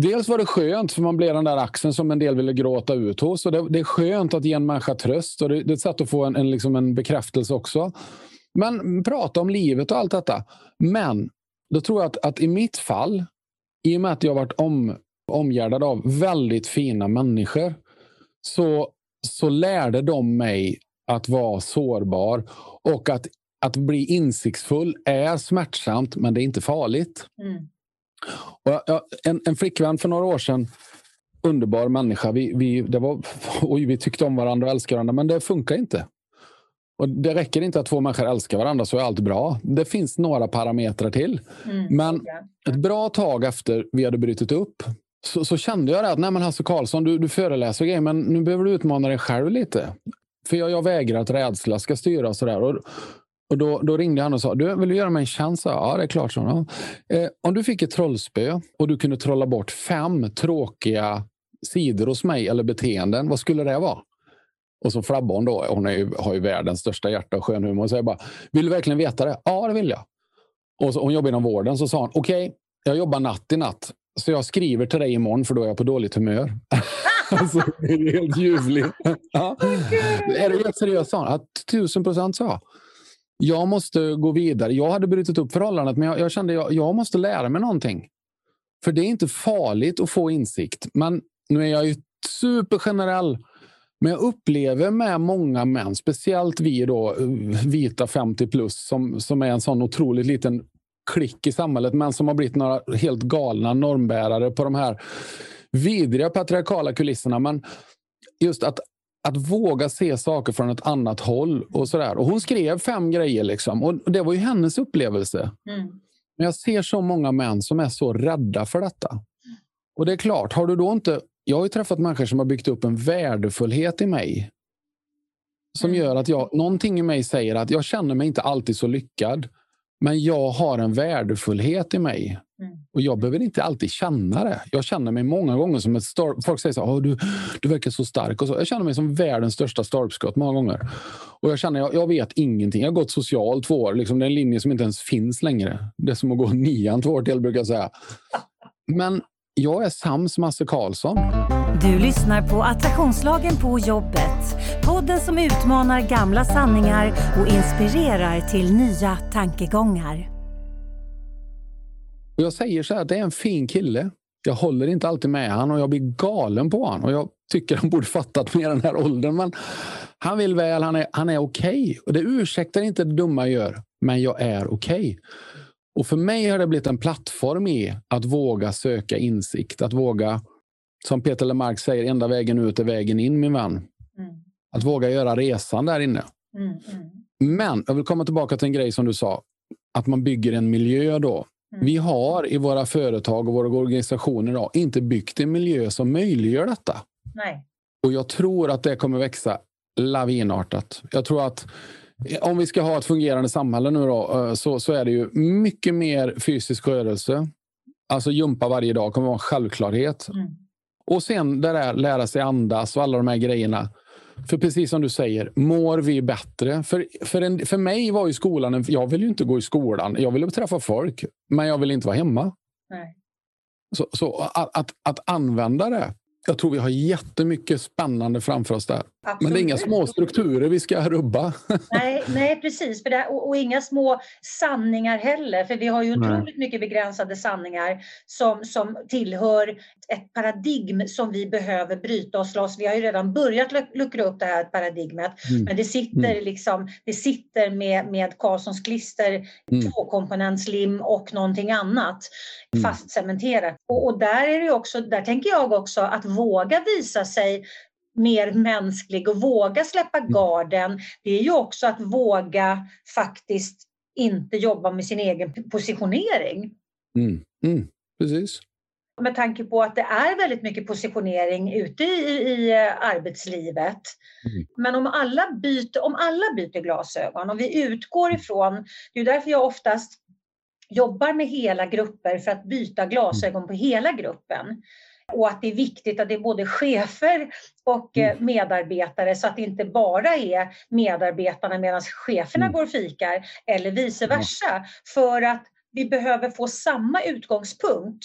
Dels var det skönt, för man blev den där axeln som en del ville gråta ut hos. Och det, det är skönt att ge en människa tröst och det, det är ett sätt att få en, en, liksom en bekräftelse också. Men prata om livet och allt detta. Men då tror jag att, att i mitt fall, i och med att jag varit om, omgärdad av väldigt fina människor, så, så lärde de mig att vara sårbar och att, att bli insiktsfull är smärtsamt, men det är inte farligt. Mm. Och jag, en, en flickvän för några år sedan, underbar människa. Vi, vi, det var, (laughs) oj, vi tyckte om varandra och älskade varandra, men det funkar inte. Och Det räcker inte att två människor älskar varandra så är allt bra. Det finns några parametrar till. Mm. Men ett bra tag efter vi hade brutit upp så, så kände jag det att nej men Hasse Karlsson, du, du föreläser grejer, men nu behöver du utmana dig själv lite. För jag, jag vägrar att rädsla ska styra och sådär. Och, och då, då ringde han och sa, du vill du göra mig en tjänst? Ja, det är klart. Så. Eh, om du fick ett trollspö och du kunde trolla bort fem tråkiga sidor hos mig eller beteenden, vad skulle det vara? Och så flabbade hon då. Hon ju, har ju världens största hjärta och skön humor. Så jag bara, vill du verkligen veta det? Ja, det vill jag. Och så, hon jobbar inom vården. Så sa hon, okej, jag jobbar natt i natt. Så jag skriver till dig imorgon för då är jag på dåligt humör. (laughs) alltså, det är helt ljuvligt. ja. Är det helt sa hon. Ja, tusen procent sa jag. Måste gå vidare. Jag hade brutit upp förhållandet, men jag, jag kände att jag, jag måste lära mig någonting. För det är inte farligt att få insikt. Men nu är jag ju supergenerell. Men jag upplever med många män, speciellt vi då, vita 50 plus, som, som är en sån otroligt liten klick i samhället, men som har blivit några helt galna normbärare på de här vidriga patriarkala kulisserna. Men just att, att våga se saker från ett annat håll. och sådär. Och Hon skrev fem grejer, liksom, och det var ju hennes upplevelse. Mm. Men jag ser så många män som är så rädda för detta. Och det är klart, har du då inte... Jag har träffat människor som har byggt upp en värdefullhet i mig. Som Mm. gör att jag, någonting i mig säger att jag känner mig inte alltid så lyckad. Men jag har en värdefullhet i mig. Mm. Och jag behöver inte alltid känna det. Jag känner mig många gånger som ett star- Folk säger så här, "Åh, du, du verkar så stark. Och så. Jag känner mig som världens största stolpskott många gånger. Och jag känner, jag, jag vet ingenting. Jag har gått social två år. Liksom, det är en linje som inte ens finns längre. Det är som att gå nian två år till, brukar jag säga. Men jag är sams med Hasse Karlsson. Du lyssnar på Attraktionslagen på jobbet. Podden som utmanar gamla sanningar och inspirerar till nya tankegångar. Jag säger så här, det är en fin kille. Jag håller inte alltid med han och jag blir galen på han. Och jag tycker han borde fattat med den här åldern. Men han vill väl, han är, han är okej. Och det ursäktar inte det dumma jag gör. Men jag är okej. Och för mig har det blivit en plattform i att våga söka insikt. Att våga, som Peter Lemark säger, enda vägen ut är vägen in min vän. Mm. Att våga göra resan där inne. Mm. Mm. Men jag vill komma tillbaka till en grej som du sa. Att man bygger en miljö då. Mm. Vi har i våra företag och våra organisationer idag inte byggt en miljö som möjliggör detta. Nej. Och jag tror att det kommer växa lavinartat. Jag tror att eh, om vi ska ha ett fungerande samhälle nu då, eh, så, så är det ju mycket mer fysisk rörelse. Alltså jumpa varje dag kommer vara en självklarhet. Mm. Och sen det där lära sig andas och alla de här grejerna. För precis som du säger, mår vi bättre? För, för, en, för mig var ju skolan, en, jag vill ju inte gå i skolan. Jag ville träffa folk, men jag vill inte vara hemma. Nej. Så, så att, att, att använda det jag tror vi har jättemycket spännande framför oss där. Absolut. Men det är inga små strukturer vi ska rubba. (laughs) Nej, nej precis. För det, och, och, inga små sanningar heller. För vi har ju otroligt nej. mycket begränsade sanningar som, som tillhör ett paradigm som vi behöver bryta oss loss. Vi har ju redan börjat luckra upp det här paradigmet. Mm. Men det sitter, mm. liksom, det sitter med, med Karlssons klister, mm. tvåkomponentslim och någonting annat mm. fastcementerat. Och, och där, är det också, där tänker jag också att våga visa sig mer mänsklig och våga släppa mm. garden, det är ju också att våga faktiskt inte jobba med sin egen positionering. Mm. Mm. Precis. Med tanke på att det är väldigt mycket positionering ute i, i arbetslivet. Mm. Men om alla, byter, om alla byter glasögon, om vi utgår mm. ifrån, det är därför jag oftast jobbar med hela grupper för att byta glasögon på hela gruppen och att det är viktigt att det är både chefer och eh, mm. medarbetare så att det inte bara är medarbetarna medan cheferna mm. går och fikar eller vice versa. För att vi behöver få samma utgångspunkt.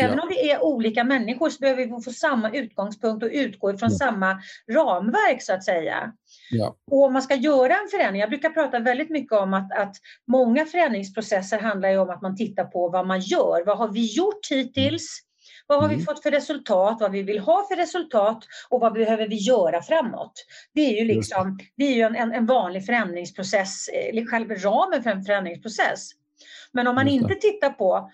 Även ja. om vi är olika människor så behöver vi få samma utgångspunkt och utgå ifrån ja. samma ramverk så att säga. Ja. Och om man ska göra en förändring, jag brukar prata väldigt mycket om att, att många förändringsprocesser handlar om att man tittar på vad man gör. Vad har vi gjort hittills? Vad har mm. vi fått för resultat? Vad vi vill ha för resultat? Och vad behöver vi göra framåt? Det är ju, liksom, det är ju en, en, en vanlig förändringsprocess, eh, själva ramen för en förändringsprocess. Men om man inte tittar på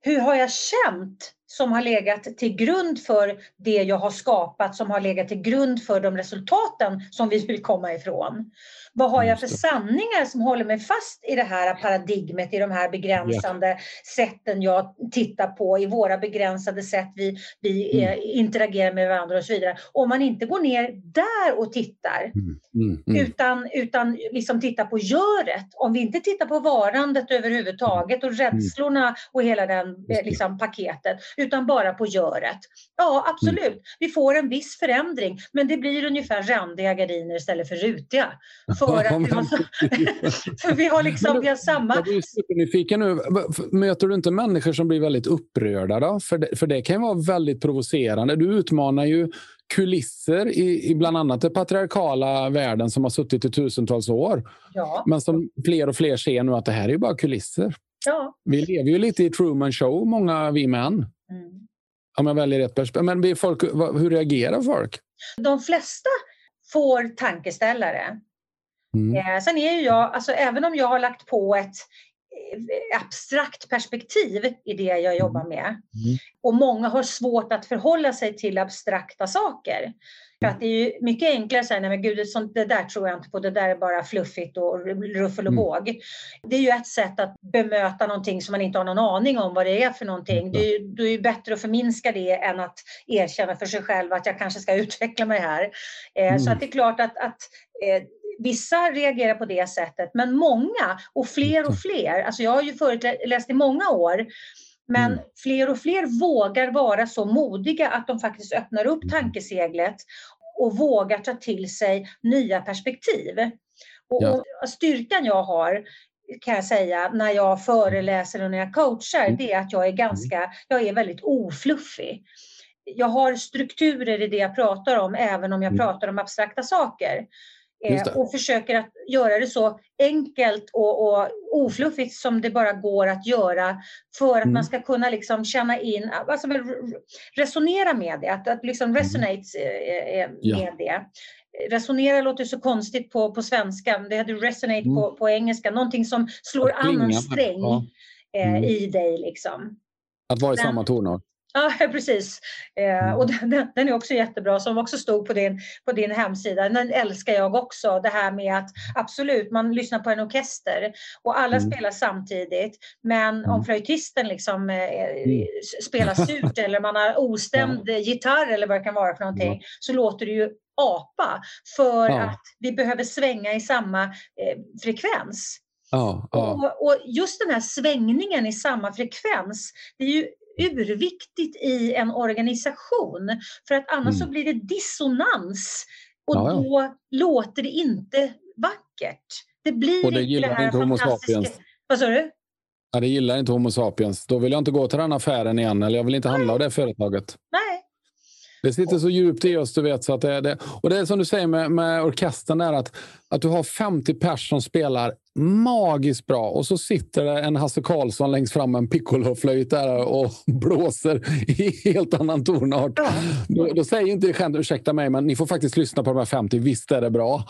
hur har jag känt som har legat till grund för det jag har skapat, som har legat till grund för de resultaten som vi vill komma ifrån. Vad har jag för sanningar som håller mig fast i det här paradigmet, i de här begränsande sätten jag tittar på, i våra begränsade sätt vi, vi mm. interagerar med varandra och så vidare. Om man inte går ner där och tittar, mm. Mm. mm. utan, utan liksom tittar på göret. Om vi inte tittar på varandet överhuvudtaget och mm. rädslorna och hela den liksom, paketet, utan bara på göret. Ja, absolut, mm. vi får en viss förändring, men det blir ungefär randiga gardiner istället för rutiga. För, att vi, har, (laughs) för vi har liksom, vi har samma... Jag blir supernyfiken nu. Möter du inte människor som blir väldigt upprörda? Då? För, det, för det kan vara väldigt provocerande. Du utmanar ju kulisser i, i bland annat den patriarkala världen som har suttit i tusentals år. Ja. Men som fler och fler ser nu att det här är bara kulisser. Ja. Vi lever ju lite i Truman Show, många vi män. Mm. Om jag väljer ett perspektiv. Men folk, hur reagerar folk? De flesta får tankeställare. Mm. Eh, sen är ju jag, alltså även om jag har lagt på ett eh, abstrakt perspektiv i det jag jobbar med mm. och många har svårt att förhålla sig till abstrakta saker. För att det är ju mycket enklare att säga, nej men gud, sånt, det där tror jag inte på, det där är bara fluffigt och ruffel och mm. båg. Mm. Det är ju ett sätt att bemöta någonting som man inte har någon aning om vad det är för någonting. Det är ju, det är ju bättre att förminska det än att erkänna för sig själv att jag kanske ska (laughs) utveckla mig här. Eh, mm. Så att det är klart att, att eh, Vissa reagerar på det sättet, men många och fler och fler. Alltså jag har ju föreläst i många år men mm. fler och fler vågar vara så modiga att de faktiskt öppnar upp mm. tankeseglet och vågar ta till sig nya perspektiv. Och, ja. och styrkan jag har kan jag säga när jag föreläser och när jag coachar, mm. det är att jag är ganska, jag är väldigt ofluffig. Jag har strukturer i det jag pratar om, även om jag mm. pratar om abstrakta saker. Eh, och försöker att göra det så enkelt och, och ofluffigt som det bara går att göra för att mm. man ska kunna liksom känna in, alltså resonera med det, att, att liksom mm. resonate eh, eh, med ja. det. Resonera låter så konstigt på, på svenska, det hade resonate mm. på, på engelska, någonting som slår an en sträng ja. mm. i dig. Liksom. Att vara i samma tonart. Ja, (laughs) precis. Eh, och mm. den, den, är också jättebra, som också stod på din, på din hemsida. Den älskar jag också, det här med att absolut, man lyssnar på en orkester och alla mm. spelar samtidigt. Men mm. om flöjtisten liksom, eh, mm. spelar surt (laughs) eller man har ostämd ja. gitarr eller vad det kan vara för någonting, ja. så låter det ju apa för ja. att vi behöver svänga i samma eh, frekvens. Ja, ja. Och, och, just den här svängningen i samma frekvens, det är ju urviktigt i en organisation. För att annars mm. så blir det dissonans och ja, ja. då låter det inte vackert. Det blir och det gillar det här inte Homo sapiens. Vad sa du? Ja, det gillar inte Homo sapiens. Då vill jag inte gå till den affären igen eller jag vill inte handla Nej. av det företaget. Nej. Det sitter så djupt i oss, du vet. Så att det, det, och det är som du säger med, med orkestern, där, att, att du har 50 pers som spelar magiskt bra och så sitter det en Hasse Karlsson längst fram med en piccoloflöjt där och (laughs) blåser i helt annan tonart. Då, då, säger inte skämt, ursäkta mig, men ni får faktiskt lyssna på de här 50. Visst är det bra?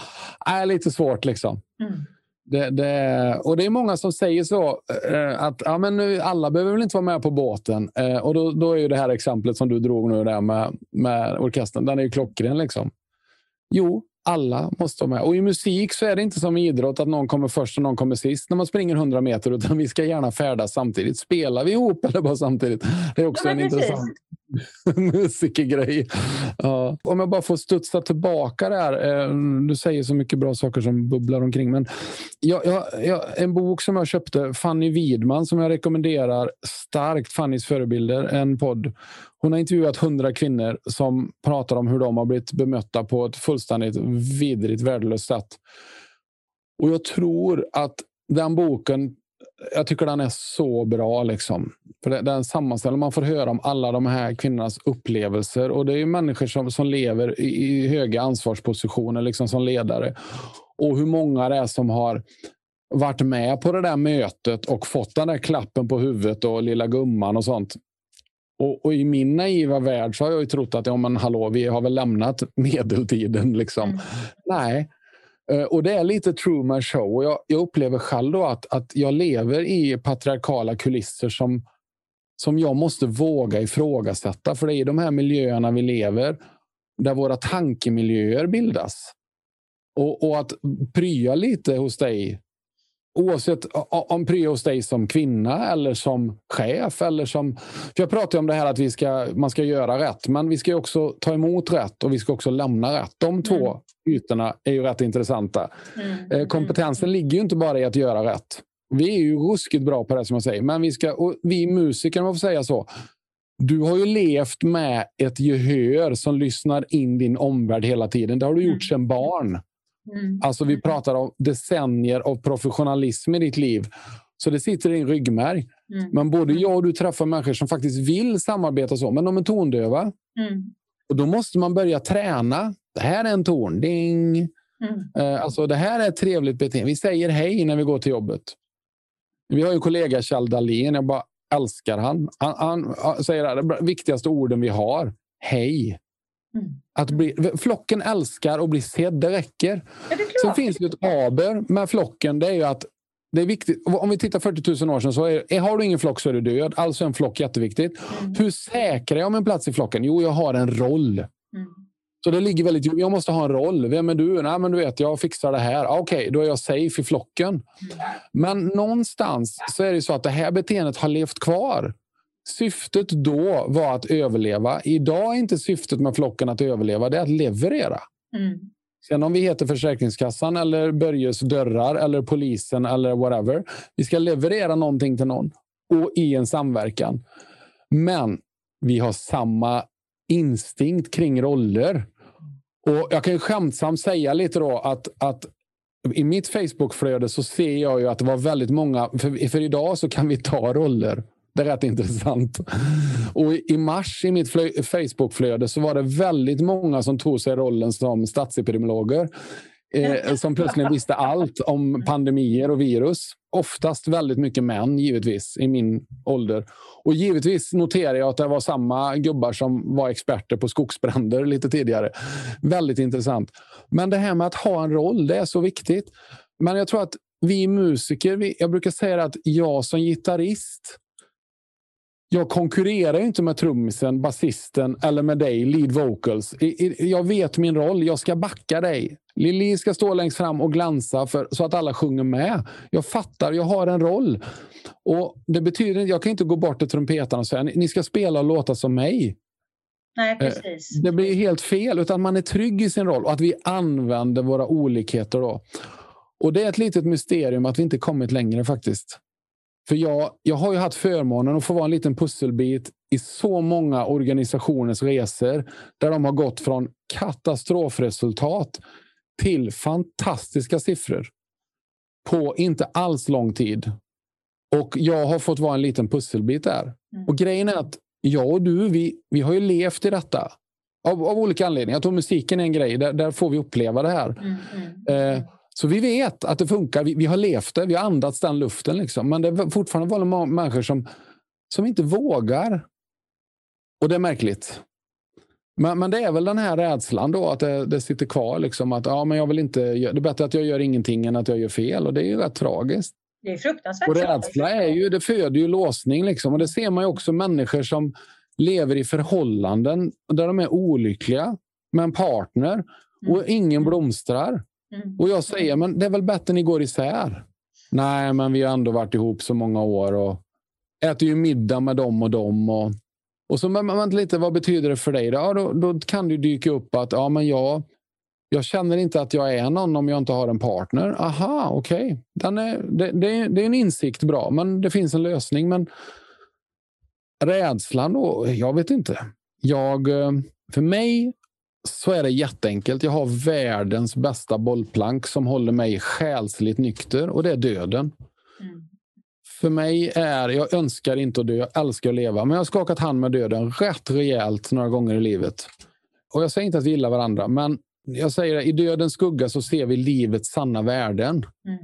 Är lite svårt liksom. Mm. Det, det, och det är många som säger så, eh, att ja, men nu, alla behöver väl inte vara med på båten. Eh, och då, då, är ju det här exemplet som du drog nu där med, med orkestern, den är ju klockren. Liksom. Jo, alla måste vara med. Och i musik så är det inte som i idrott att någon kommer först och någon kommer sist när man springer 100 meter. Utan vi ska gärna färdas samtidigt. Spelar vi ihop eller bara samtidigt? Det är också ja, en precis. intressant musikergrej. Ja. Om jag bara får studsa tillbaka där. Eh, du säger så mycket bra saker som bubblar omkring. Men jag, jag, jag, en bok som jag köpte, Fanny Widman, som jag rekommenderar starkt. Fannys förebilder, en podd. Hon har intervjuat hundra kvinnor som pratar om hur de har blivit bemötta på ett fullständigt vidrigt, värdelöst sätt. Och jag tror att den boken jag tycker den är så bra. Liksom. För det, sammanställer man får höra om alla de här kvinnornas upplevelser. Och Det är människor som, som lever i, i höga ansvarspositioner liksom som ledare. Och hur många det är som har varit med på det där mötet och fått den där klappen på huvudet och lilla gumman och sånt. Och, och, i min naiva värld så har jag ju trott att ja, men hallå, vi har väl lämnat (laughs) medeltiden. Liksom. Mm. Nej, eh, och det är lite Truman show. Och jag, jag, upplever själv då att, att jag lever i patriarkala kulisser som, som jag måste våga ifrågasätta. För det är i de här miljöerna vi lever där våra tankemiljöer bildas. Och, och att prya lite hos dig Oavsett om pryo hos dig som kvinna eller som chef. Eller som, för jag pratar om det här att vi ska, man ska göra rätt, men vi ska också ta emot rätt och vi ska också lämna rätt. De två mm. ytorna är ju rätt intressanta. Mm. Eh, kompetensen ligger ju inte bara i att göra rätt. Vi är ju ruskigt bra på det som jag säger, men vi, ska, och vi musiker, om man får säga så, du har ju levt med ett gehör som lyssnar in din omvärld hela tiden. Det har du gjort mm. sedan barn. Mm. Alltså vi pratar om decennier av professionalism i ditt liv. Så det sitter i din ryggmärg. Mm. Men både jag och du träffar människor som faktiskt vill samarbeta så, men de är tondöva. Mm. Och Då måste man börja träna. Det här är en ton. Ding! Mm. Uh, alltså, det här är ett trevligt beteende. Vi säger hej när vi går till jobbet. Vi har en kollega, Kjell Dahlén. Jag bara älskar han. Han, han, han säger att viktigaste orden vi har. Hej. Mm. Att bli, flocken älskar att bli sedd, det räcker. Ja, det Sen finns det ett aber med flocken. Det är ju att det är viktigt. Om vi tittar 40 000 år sedan så är, har du ingen flock så är du död. Alltså är en flock jätteviktigt. Mm. Hur säkrar jag min plats i flocken? Jo, jag har en roll. Mm. Så det ligger väldigt Jag måste ha en roll. Vem är du? Nej, men du vet, jag fixar det här. Okej, okay, då är jag safe i flocken. Men någonstans så är det så att det här beteendet har levt kvar. Syftet då var att överleva. Idag är inte syftet med flocken att överleva, det är att leverera. Mm. Sen om vi heter Försäkringskassan eller Börjes dörrar eller polisen eller whatever. Vi ska leverera någonting till någon och i en samverkan. Men vi har samma instinkt kring roller. Och Jag kan skämtsamt säga lite då att, att i mitt Facebookflöde så ser jag ju att det var väldigt många, för, för idag så kan vi ta roller. Det är rätt intressant. Och I mars i mitt Facebookflöde så var det väldigt många som tog sig rollen som statsepidemiologer. Eh, som plötsligt visste allt om pandemier och virus. Oftast väldigt mycket män, givetvis, i min ålder. Och givetvis noterar jag att det var samma gubbar som var experter på skogsbränder lite tidigare. Väldigt intressant. Men det här med att ha en roll, det är så viktigt. Men jag tror att vi musiker, vi, jag brukar säga att jag som gitarrist jag konkurrerar inte med trummisen, basisten eller med dig, lead vocals. Jag vet min roll. Jag ska backa dig. Lili ska stå längst fram och glansa för, så att alla sjunger med. Jag fattar, jag har en roll. Och Det betyder Jag kan inte gå bort till trumpetarna och säga ni ska spela och låta som mig. Nej, eh, precis. Det blir helt fel. Utan man är trygg i sin roll och att vi använder våra olikheter. Då. Och Det är ett litet mysterium att vi inte kommit längre faktiskt. För jag, jag har ju haft förmånen att få vara en liten pusselbit i så många organisationers resor där de har gått från katastrofresultat till fantastiska siffror på inte alls lång tid. Och jag har fått vara en liten pusselbit där. Mm. Och grejen är att jag och du, vi, vi har ju levt i detta. Av, av olika anledningar. Jag tror musiken är en grej. Där, där får vi uppleva det här. Mm, mm. Eh, så vi vet att det funkar. Vi, vi, har levt det. Vi har andats den luften. Liksom. Men det är fortfarande vanliga människor som, som inte vågar. Och det är märkligt. Men, men det är väl den här rädslan då, att det, det sitter kvar. Liksom, att ja, men jag vill inte, det är bättre att jag gör ingenting än att jag gör fel. Och det är ju rätt tragiskt. Det är fruktansvärt. Och rädsla är ju, det föder ju låsning. Liksom. Och det ser man ju också människor som lever i förhållanden där de är olyckliga med en partner och mm. ingen blomstrar. Mm. Och jag säger, men det är väl bättre ni går isär? Nej, men vi har ändå varit ihop så många år och äter ju middag med dem och dem. Och, och så man lite, vad betyder det för dig? Ja, då, då kan det dyka upp att ja, men jag, jag känner inte att jag är någon om jag inte har en partner. Aha, okej. Okay. Det, det, det är en insikt bra, men det finns en lösning. Men rädslan då? Jag vet inte. Jag, eh, för mig så är det jätteenkelt. Jag har världens bästa bollplank som håller mig själsligt nykter och det är döden. Mm. För mig är, jag önskar inte att dö, jag älskar att leva, men jag har skakat hand med döden rätt rejält några gånger i livet. Och jag säger inte att vi gillar varandra, men jag säger det, i dödens skugga så ser vi livets sanna värden. Mm.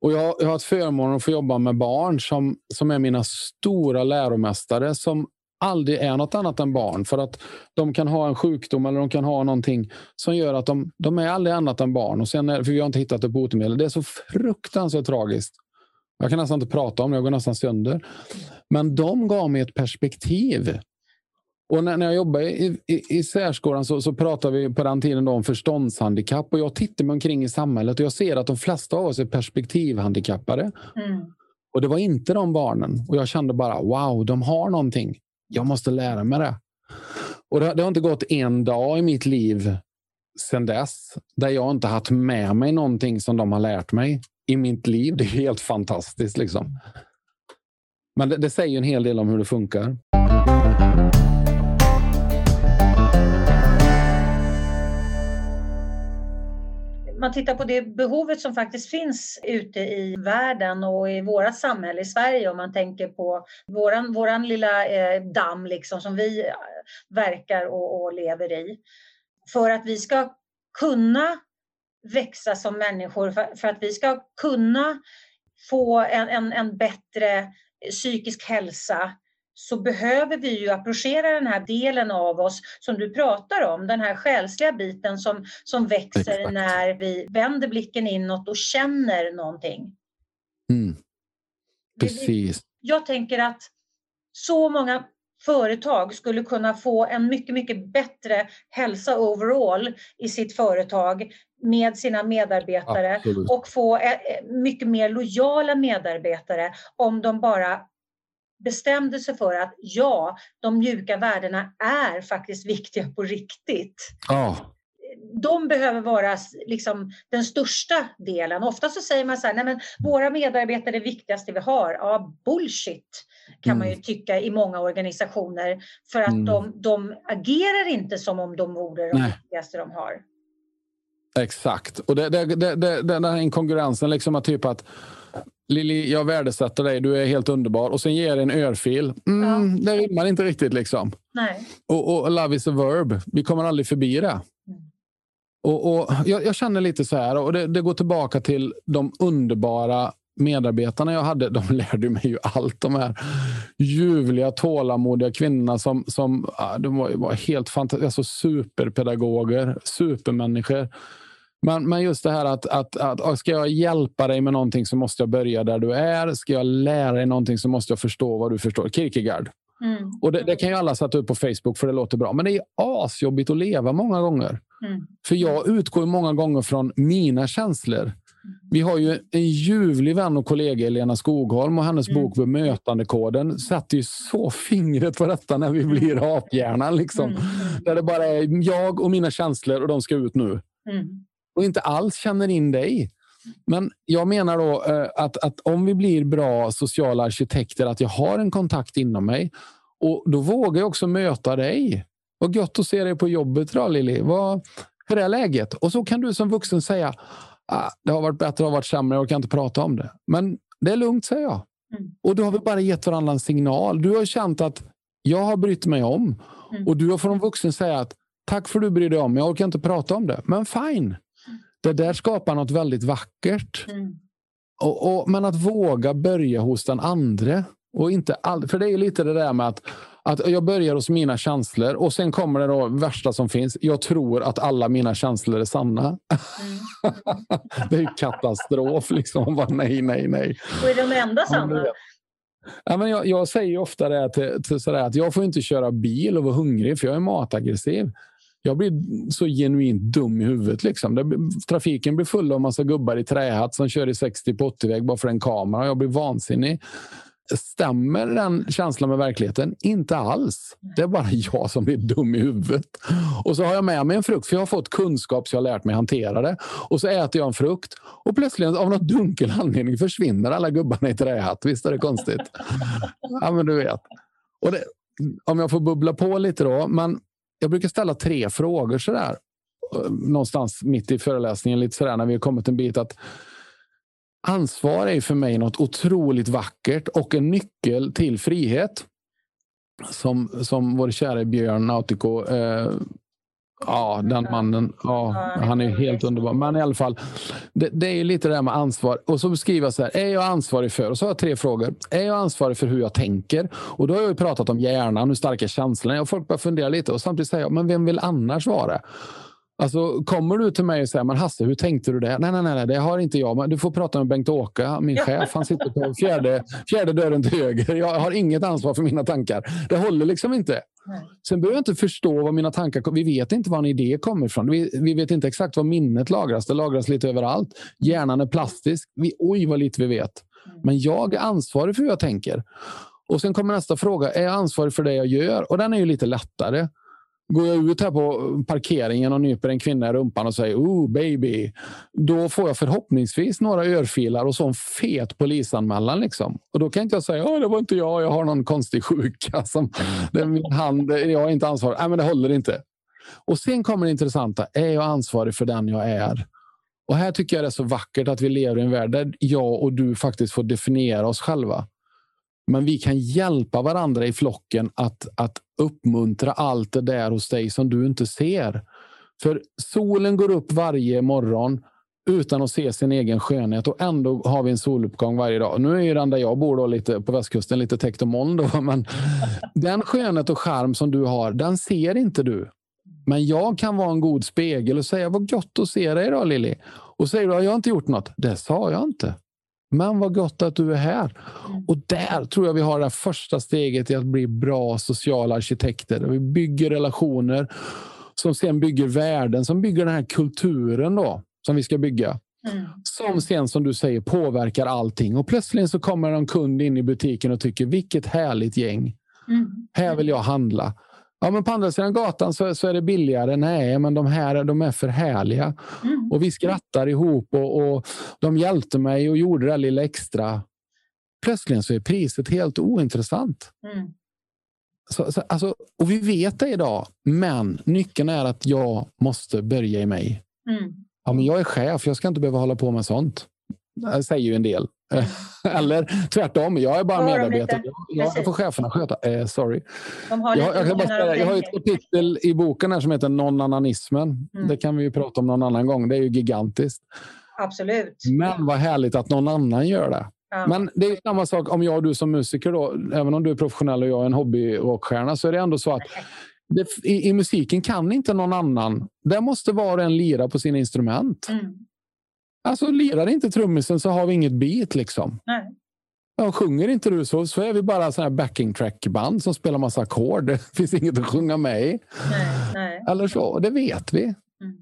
Och jag, jag har haft förmånen att få jobba med barn som, som är mina stora läromästare som aldrig är något annat än barn. För att de kan ha en sjukdom eller de kan ha någonting som gör att de, de är aldrig annat än barn. Och sen är, för vi har inte hittat ett botemedel. Det är så fruktansvärt tragiskt. Jag kan nästan inte prata om det, jag går nästan sönder. Men de gav mig ett perspektiv och när, när jag jobbade i, i, i särskolan så, så pratade vi på den tiden om förståndshandikapp. Och jag tittar mig omkring i samhället och jag ser att de flesta av oss är perspektivhandikappade. Mm. Och det var inte de barnen. Och jag kände bara wow, de har någonting. Jag måste lära mig det. Och det, det har inte gått en dag i mitt liv sedan dess där jag inte haft med mig någonting som de har lärt mig i mitt liv. Det är helt fantastiskt. liksom. Men det, det säger en hel del om hur det funkar. Man tittar på det behovet som faktiskt finns ute i världen och i vårt samhälle i Sverige om man tänker på våran, våran lilla eh, damm liksom som vi eh, verkar och, och lever i. För att vi ska kunna växa som människor, för, för att vi ska kunna få en, en, en bättre psykisk hälsa så behöver vi ju approchera den här delen av oss som du pratar om, den här själsliga biten som, som växer Exakt. när vi vänder blicken inåt och känner någonting. Mm. Precis. Jag tänker att så många företag skulle kunna få en mycket, mycket bättre hälsa overall i sitt företag med sina medarbetare Absolut. och få eh, mycket mer lojala medarbetare om de bara bestämde sig för att ja, de mjuka värdena är faktiskt (laughs) viktiga på riktigt. Oh. De behöver vara liksom den största delen. Ofta så säger man så här, nej men våra medarbetare är det viktigaste vi har. Ja, bullshit kan mm. man ju mm. tycka i många organisationer. För att mm. de, de agerar inte som om de vore de viktigaste de har. Exakt. Och det, det, det, det, den här inkonkurrensen, liksom att typ att Lili, jag värdesätter dig, du är helt underbar. Och sen ger jag en örfil. Mm, ja. Det rimmar inte riktigt. liksom. Nej. Och, och love is a verb. Vi kommer aldrig förbi det. Mm. Och, och jag, jag, känner lite så här, och det, det, går tillbaka till de underbara medarbetarna jag hade. De lärde mig ju allt. De här ljuvliga, tålamodiga kvinnorna som, som de var, var helt fantastiska. Alltså superpedagoger, supermänniskor men, men just det här att, att, att ska jag hjälpa dig med någonting så måste jag börja där du är. Ska jag lära dig någonting så måste jag förstå vad du förstår. Kierkegaard. Mm. Och det, det, kan ju alla sätta upp på Facebook för det låter bra. Men det är asjobbigt att leva många gånger. Mm. För jag utgår många gånger från mina känslor. Vi har ju en ljuvlig vän och kollega, Elena Skogholm, och hennes mm. bok Bemötandekoden sätter ju så fingret på detta när vi blir aphjärnan. Liksom. Mm. Där det bara är jag och mina känslor och de ska ut nu. Mm och inte alls känner in dig. Men jag menar då eh, att, att om vi blir bra sociala arkitekter, att jag har en kontakt inom mig och då vågar jag också möta dig. Vad gött att se dig på jobbet då, Lili. Vad, hur är läget? Och så kan du som vuxen säga ah, det har varit bättre, det har varit sämre, jag kan inte prata om det. Men det är lugnt, säger jag. Mm. Och då har vi bara gett varandra en signal. Du har känt att jag har brytt mig om. Mm. Och du har från vuxen säga att Tack för att du bryr dig om Jag orkar inte prata om det. Men fine. Det där skapar något väldigt vackert. Mm. Och, och, men att våga börja hos den andra. Och inte all, för det är ju lite det där med att, att jag börjar hos mina känslor och sen kommer det då värsta som finns. Jag tror att alla mina känslor är sanna. Mm. (laughs) det är katastrof. Liksom. Bara, nej, nej, nej. Och är de enda sanna? Ja, men jag, jag säger ofta det till, till sådär att jag får inte köra bil och vara hungrig för jag är mataggressiv. Jag blir så genuint dum i huvudet. Liksom. Trafiken blir full av massa gubbar i trähatt som kör i 60 på 80-väg bara för en kamera. Jag blir vansinnig. Stämmer den känslan med verkligheten? Inte alls. Det är bara jag som blir dum i huvudet. Och så har jag med mig en frukt, för jag har fått kunskap så jag har lärt mig hantera det. Och så äter jag en frukt och plötsligt av någon dunkel anledning försvinner alla gubbarna i trähatt. Visst är det konstigt? ja, men du vet. Och det, om jag får bubbla på lite då. Men jag brukar ställa tre frågor sådär. Eh, någonstans mitt i föreläsningen, lite sådär när vi har kommit en bit. att Ansvar är för mig något otroligt vackert och en nyckel till frihet. Som, som vår kära Björn Nautico eh, Ja, den mannen. Ja, han är helt underbar. Men i alla fall, det, det är lite det där med ansvar. Och så beskriver jag så här. Är jag ansvarig för? Och så har jag tre frågor. Är jag ansvarig för hur jag tänker? Och då har jag ju pratat om hjärnan, hur starka känslorna är. Och folk börjar fundera lite. Och samtidigt säger jag, men vem vill annars vara? Alltså, kommer du till mig och säger men Hasse, hur tänkte du det? Nej, nej, nej, det har inte jag. Men du får prata med Bengt-Åke, min chef. Han sitter på fjärde, fjärde dörren till höger. Jag har inget ansvar för mina tankar. Det håller liksom inte. Sen behöver jag inte förstå vad mina tankar Vi vet inte var en idé kommer ifrån. Vi, vi vet inte exakt var minnet lagras. Det lagras lite överallt. Hjärnan är plastisk. Vi, oj, vad lite vi vet. Mm. Men jag är ansvarig för hur jag tänker. Och Sen kommer nästa fråga. Är jag ansvarig för det jag gör? Och Den är ju lite lättare. Går jag ut här på parkeringen och nyper en kvinna i rumpan och säger oh baby, då får jag förhoppningsvis några örfilar och så en fet polisanmälan. Liksom. Och då kan inte jag säga oh, det var inte jag, jag har någon konstig sjuka. Som, det är min hand, jag är inte ansvarig. Nej, men det håller inte. Och sen kommer det intressanta. Är jag ansvarig för den jag är? Och här tycker jag det är så vackert att vi lever i en värld där jag och du faktiskt får definiera oss själva. Men vi kan hjälpa varandra i flocken att, att uppmuntra allt det där hos dig som du inte ser. För solen går upp varje morgon utan att se sin egen skönhet och ändå har vi en soluppgång varje dag. Nu är ju den där jag bor då lite på västkusten lite täckt av moln. Då, men (laughs) den skönhet och charm som du har, den ser inte du. Men jag kan vara en god spegel och säga vad gott att se dig idag Lilly. Och säger du att jag har inte gjort något. Det sa jag inte. Men vad gott att du är här. Mm. Och där tror jag vi har det första steget i att bli bra sociala arkitekter. Vi bygger relationer som sen bygger värden, som bygger den här kulturen då, som vi ska bygga. Mm. Som sen, som du säger, påverkar allting. Och plötsligt så kommer en kund in i butiken och tycker vilket härligt gäng. Mm. Här vill jag handla. Ja, men på andra sidan gatan så, så är det billigare. Nej, men de här de är för härliga. Mm. Och vi skrattar ihop och, och de hjälpte mig och gjorde det lilla extra. Plötsligt så är priset helt ointressant. Mm. Så, så, alltså, och vi vet det idag, men nyckeln är att jag måste börja i mig. Mm. Ja, men jag är chef, jag ska inte behöva hålla på med sånt. Det säger ju en del. (laughs) Eller tvärtom, jag är bara medarbetare. Jag, jag får cheferna sköta. Eh, sorry. Har jag, jag, bara, jag har ett kapitel i boken här som heter Non-ananismen. Mm. Det kan vi ju prata om någon annan gång. Det är ju gigantiskt. Absolut. Men vad härligt att någon annan gör det. Ja. Men det är samma sak om jag och du som musiker. Då, även om du är professionell och jag är en hobbyrockstjärna så är det ändå så att det, i, i, musiken kan inte någon annan. Där måste var och en lira på sina instrument. Mm. Alltså lirar inte trummisen så har vi inget beat liksom. Nej. Ja, sjunger inte du så, så är vi bara sån här backing track band som spelar massa ackord. (laughs) Det finns inget att sjunga med i. Nej, nej. Eller så, det vet vi. Mm.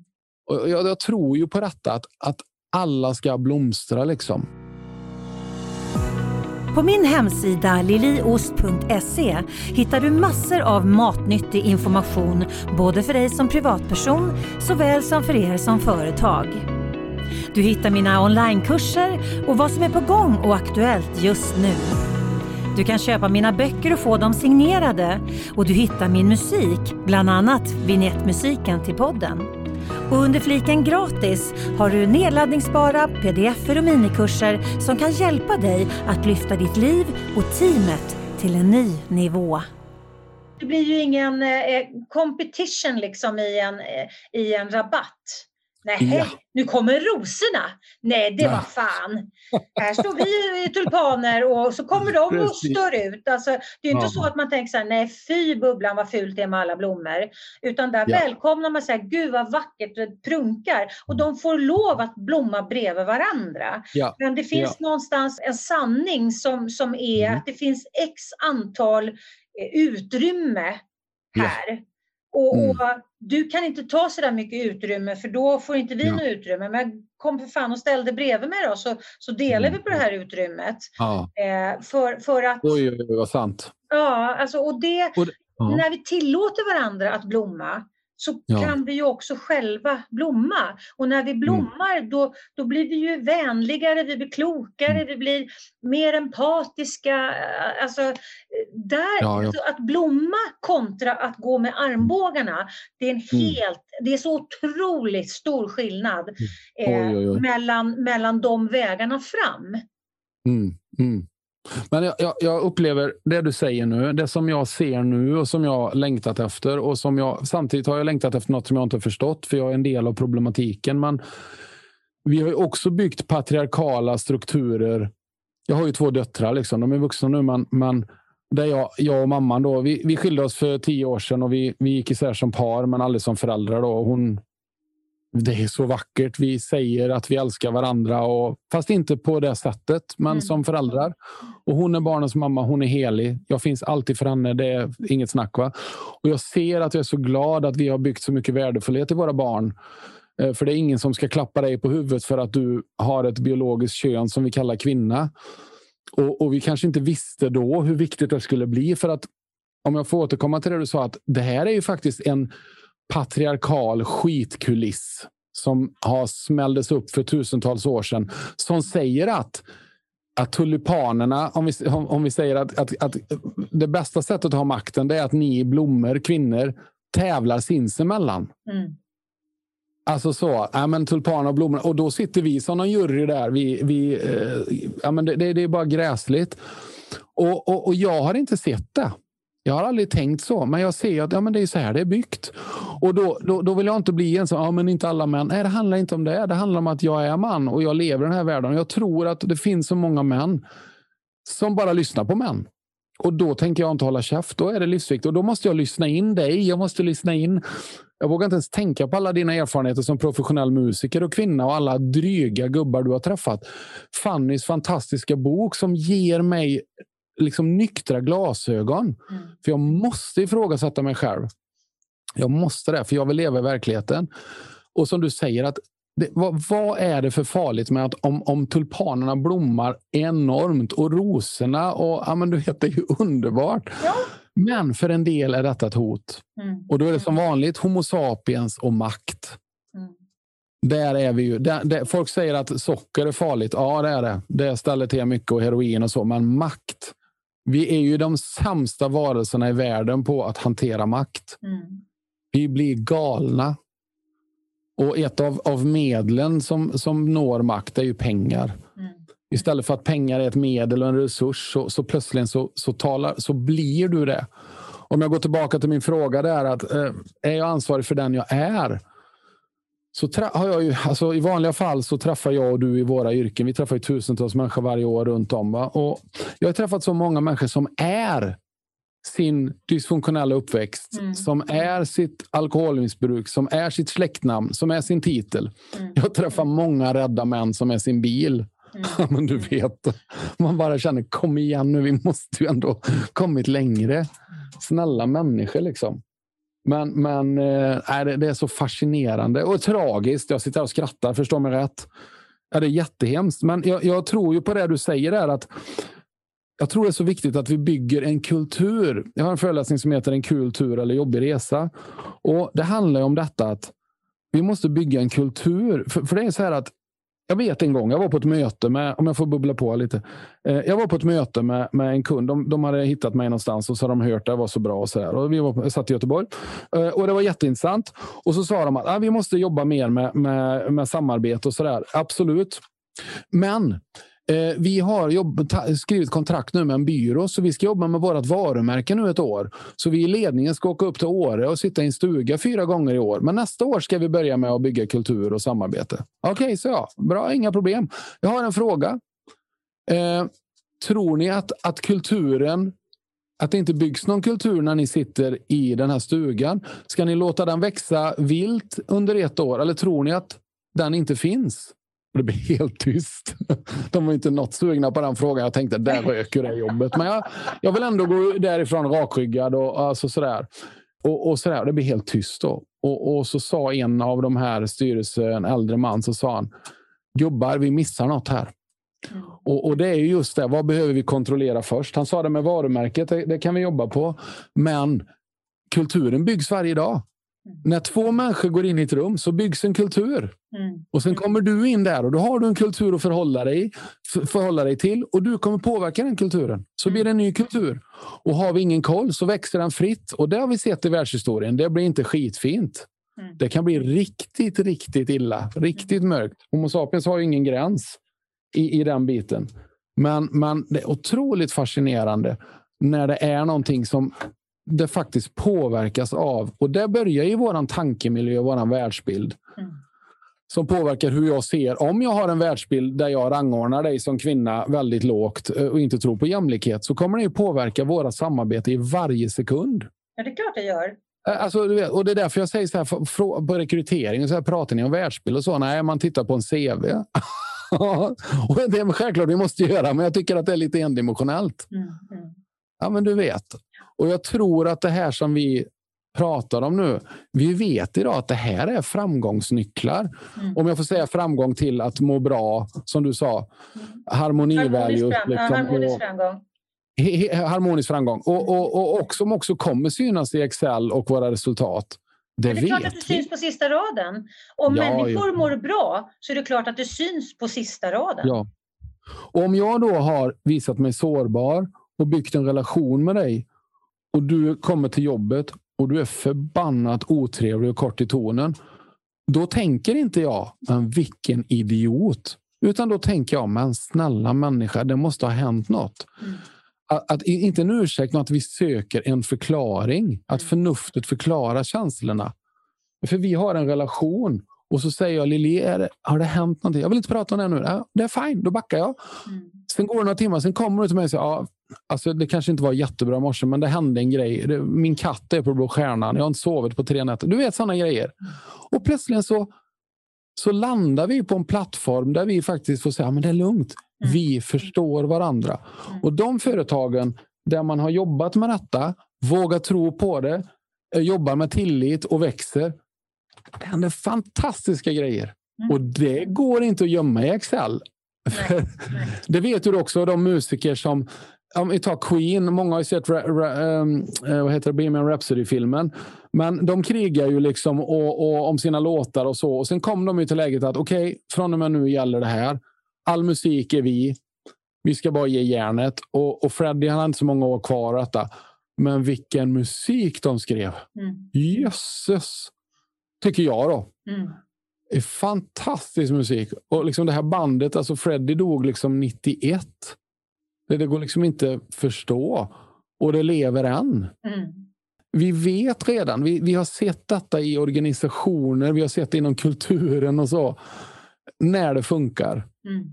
Och jag, jag, tror ju på detta, att, att alla ska blomstra liksom. På min hemsida liliost.se hittar du massor av matnyttig information både för dig som privatperson såväl som för er som företag. Du hittar mina onlinekurser och vad som är på gång och aktuellt just nu. Du kan köpa mina böcker och få dem signerade och du hittar min musik, bland annat vignettmusiken till podden. Och under fliken gratis har du nedladdningsbara pdf och minikurser som kan hjälpa dig att lyfta ditt liv och teamet till en ny nivå. det blir ju ingen eh, eh competition liksom i en, eh, i en rabatt. Nej, Ja. nu kommer rosorna. Nej, det var fan. Här står vi i tulpaner och så kommer de och stör ut. Alltså, det är inte Ja. så att man tänker så här, nej fy bubblan vad fult det är med alla blommor. Utan där Ja. välkomnar man säger gud vad vackert det prunkar. Och de får lov att blomma bredvid varandra. Ja. Men det finns någonstans en sanning som, som är Mm. att det finns x antal eh, utrymme här. Och, Mm. och du kan inte ta så där mycket utrymme för då får inte vi Ja. något utrymme. Men kom för fan och ställ dig bredvid mig då så, så delar Mm. vi på det här utrymmet. Ja. Eh, för, för att, Oj, oj, oj, vad sant. ja, alltså, och det, Och det- ja. när vi tillåter varandra att blomma så Ja. kan vi ju också själva blomma. Och när Mm. vi blommar då, då blir vi ju vänligare, vi blir klokare, Mm. vi blir mer empatiska. Alltså, eh, där, Ja, ja. Att blomma kontra att gå med armbågarna, det är en Mm. helt, det är så otroligt stor skillnad eh, Oj, oj, oj. Mellan, mellan de vägarna fram. Mm, mm. Men jag, jag, jag upplever det du säger nu, det som jag ser nu och som jag längtat efter och som jag samtidigt har jag längtat efter något som jag inte har förstått för jag är en del av problematiken. Men vi har ju också byggt patriarkala strukturer. Jag har ju två döttrar, liksom. de är vuxna nu, men, men där jag, jag och mamman då, vi, vi skilde oss för tio år sedan och vi, vi gick isär som par men aldrig som föräldrar. Då. Hon, det är så vackert. Vi säger att vi älskar varandra, och, fast inte på det sättet, men Mm. som föräldrar. Och Hon är barnens mamma, hon är helig. Jag finns alltid för henne, det är inget snack. Va? Och Jag ser att jag är så glad att vi har byggt så mycket värdefullhet i våra barn. Eh, För det är ingen som ska klappa dig på huvudet för att du har ett biologiskt kön som vi kallar kvinna. Och, och vi kanske inte visste då hur viktigt det skulle bli. För att, om jag får återkomma till det du sa, att det här är ju faktiskt en patriarkal skitkuliss som har smälldes upp för tusentals år sedan. Som säger att, att tulipanerna, om vi, om, om vi säger att, att, att det bästa sättet att ha makten det är att ni blommor, kvinnor, tävlar sinsemellan. Mm. Alltså så, ja, men tulpaner och blommor. Och då sitter vi som någon jury där. Vi, vi, eh, ja, men det, det, det är bara gräsligt. Och, och, och jag har inte sett det. Jag har aldrig tänkt så, men jag ser att ja, men det är så här det är byggt. Och då, då, då vill jag inte bli en sån, ja men inte alla män. Nej, det handlar inte om det. Det handlar om att jag är man och jag lever i den här världen. Jag tror att det finns så många män som bara lyssnar på män. Och då tänker jag inte hålla käft. Då är det livsviktigt. Och då måste jag lyssna in dig. Jag måste lyssna in. Jag vågar inte ens tänka på alla dina erfarenheter som professionell musiker och kvinna och alla dryga gubbar du har träffat. Fannys fantastiska bok som ger mig liksom nyktra glasögon. Mm. För jag måste ifrågasätta mig själv. Jag måste det, för jag vill leva i verkligheten. Och som du säger, att det, vad, vad är det för farligt med att om, om tulpanerna blommar enormt och rosorna och ja, men du vet, det är ju underbart. Ja. Men för en del är detta ett hot. Mm. Och då är det som vanligt Homo sapiens och makt. Mm. Där är vi ju. Där, där, folk säger att socker är farligt. Ja, det är det. Det ställer till mycket och heroin och så. Men makt. Vi är ju de sämsta varelserna i världen på att hantera makt. Mm. Vi blir galna. Och ett av, av medlen som, som når makt är ju pengar. Mm. Istället för att pengar är ett medel och en resurs så, så plötsligt så, så, talar, så blir du det. Om jag går tillbaka till min fråga där att eh, är jag ansvarig för den jag är? Så har jag ju, alltså I vanliga fall så träffar jag och du i våra yrken. Vi träffar ju tusentals människor varje år runt om. Va? Och jag har träffat så många människor som är sin dysfunktionella uppväxt, Mm. som är sitt alkoholmissbruk, som är sitt släktnamn, som är sin titel. Mm. Jag träffar många rädda män som är sin bil. Mm. (laughs) Men du vet, man bara känner kom igen nu, vi måste ju ändå kommit längre. Snälla människor liksom. Men, men äh, det, det är så fascinerande och tragiskt. Jag sitter här och skrattar, förstå mig rätt. Ja, det är jättehemskt, men jag, jag tror ju på det du säger där att jag tror det är så viktigt att vi bygger en kultur. Jag har en föreläsning som heter En kul tur eller jobbig resa. Och Det handlar ju om detta att vi måste bygga en kultur. För, för det är så här att jag vet en gång, jag var på ett möte med, om jag får bubbla på lite. Eh, jag var på ett möte med, med en kund. De, de hade hittat mig någonstans och så hade de hört att jag var så bra. Och så där. Och vi var, satt i Göteborg eh, och det var jätteintressant. Och så sa de att ah, vi måste jobba mer med, med, med samarbete och så där. Absolut. Men Eh, vi har jobb, ta, skrivit kontrakt nu med en byrå så vi ska jobba med vårt varumärke nu ett år. Så vi i ledningen ska åka upp till Åre och sitta i en stuga fyra gånger i år. Men nästa år ska vi börja med att bygga kultur och samarbete. Okej, okay, så ja. Bra, inga problem. Jag har en fråga. Eh, tror ni att, att kulturen att det inte byggs någon kultur när ni sitter i den här stugan. Ska ni låta den växa vilt under ett år eller tror ni att den inte finns? Det blir helt tyst. De var inte något sugna på den frågan. Jag tänkte, där röker det jobbet. Men jag, jag vill ändå gå därifrån rakryggad och alltså sådär. Och, och sådär. Det blir helt tyst då. Och, och så sa en av de här styrelsen, en äldre man, så sa han, gubbar, vi missar något här. Mm. Och, och, det är just det, vad behöver vi kontrollera först? Han sa det med varumärket, det, det kan vi jobba på. Men kulturen byggs varje dag. Mm. När två människor går in i ett rum så byggs en kultur. Mm. Och Sen kommer du in där och då har du en kultur att förhålla dig, förhålla dig till och du kommer påverka den kulturen. Så blir det en ny kultur. Och Har vi ingen koll så växer den fritt. Och Det har vi sett i världshistorien. Det blir inte skitfint. Mm. Det kan bli riktigt, riktigt illa. Riktigt mörkt. Homo sapiens har ju ingen gräns i, i den biten. Men, men det är otroligt fascinerande när det är någonting som det faktiskt påverkas av. Och det börjar i vår tankemiljö, vår världsbild. Mm. Som påverkar hur jag ser. Om jag har en världsbild där jag rangordnar dig som kvinna väldigt lågt eh, och inte tror på jämlikhet så kommer det påverka våra samarbete i varje sekund. Ja, det är klart det gör. Eh, alltså, och det är därför jag säger så här på rekrytering. Så här, pratar ni om världsbild och så? Nej, man tittar på en CV. (laughs) och det är självklart vi måste göra, men jag tycker att det är lite endimensionellt. Mm, mm. Ja, men du vet. Och jag tror att det här som vi pratar om nu. Vi vet idag att det här är framgångsnycklar. Mm. Om jag får säga framgång till att må bra, som du sa. Mm. Harmonivalues. Harmonisk, liksom, harmonisk framgång. harmonisk framgång. Och, och, och, och som också kommer synas i Excel och våra resultat. Det, det är klart att det syns på sista raden. Om ja, människor ja. mår bra så är det klart att det syns på sista raden. Ja. Och om jag då har visat mig sårbar och byggt en relation med dig och du kommer till jobbet och du är förbannat otrevlig och kort i tonen. Då tänker inte jag, men vilken idiot. Utan då tänker jag, men snälla människa, det måste ha hänt något. Mm. Att, att, inte en ursäkt, men att vi söker en förklaring. Att mm. förnuftet förklarar känslorna. För vi har en relation och så säger jag Lili, har det hänt någonting? Jag vill inte prata om det nu. Ja, det är fine, då backar jag. Mm. Sen går det några timmar, sen kommer du till mig och säger ja, alltså, det kanske inte var jättebra morse, men det hände en grej. Min katt är på Blå Stjärnan. Jag har inte sovit på tre nätter. Du vet sådana grejer. Och plötsligt så, så landar vi på en plattform där vi faktiskt får säga men det är lugnt. Mm. Vi förstår varandra. Mm. Och de företagen där man har jobbat med detta, vågar tro på det, eh, jobbar med tillit och växer. Det händer fantastiska grejer. Mm. Och det går inte att gömma i Excel. Nej, (laughs) nej. det vet du också, de musiker som om vi tar Queen, många har ju sett um, vad heter det, Bohemian Rhapsody-filmen. Men de krigar ju liksom och, och, om sina låtar och så. Och Sen kom de ju till läget att okej, okay, från och med nu gäller det här. All musik är vi. Vi ska bara ge järnet. Och, och Freddie han har inte så många år kvar detta. Men vilken musik de skrev. Mm. Jösses! Tycker jag då. Mm. Det är fantastisk musik. Och liksom det här bandet, alltså Freddie dog liksom 91. Det, det går liksom inte att förstå. Och det lever än. Mm. Vi vet redan. Vi, vi har sett detta i organisationer. Vi har sett det inom kulturen och så. När det funkar. Mm.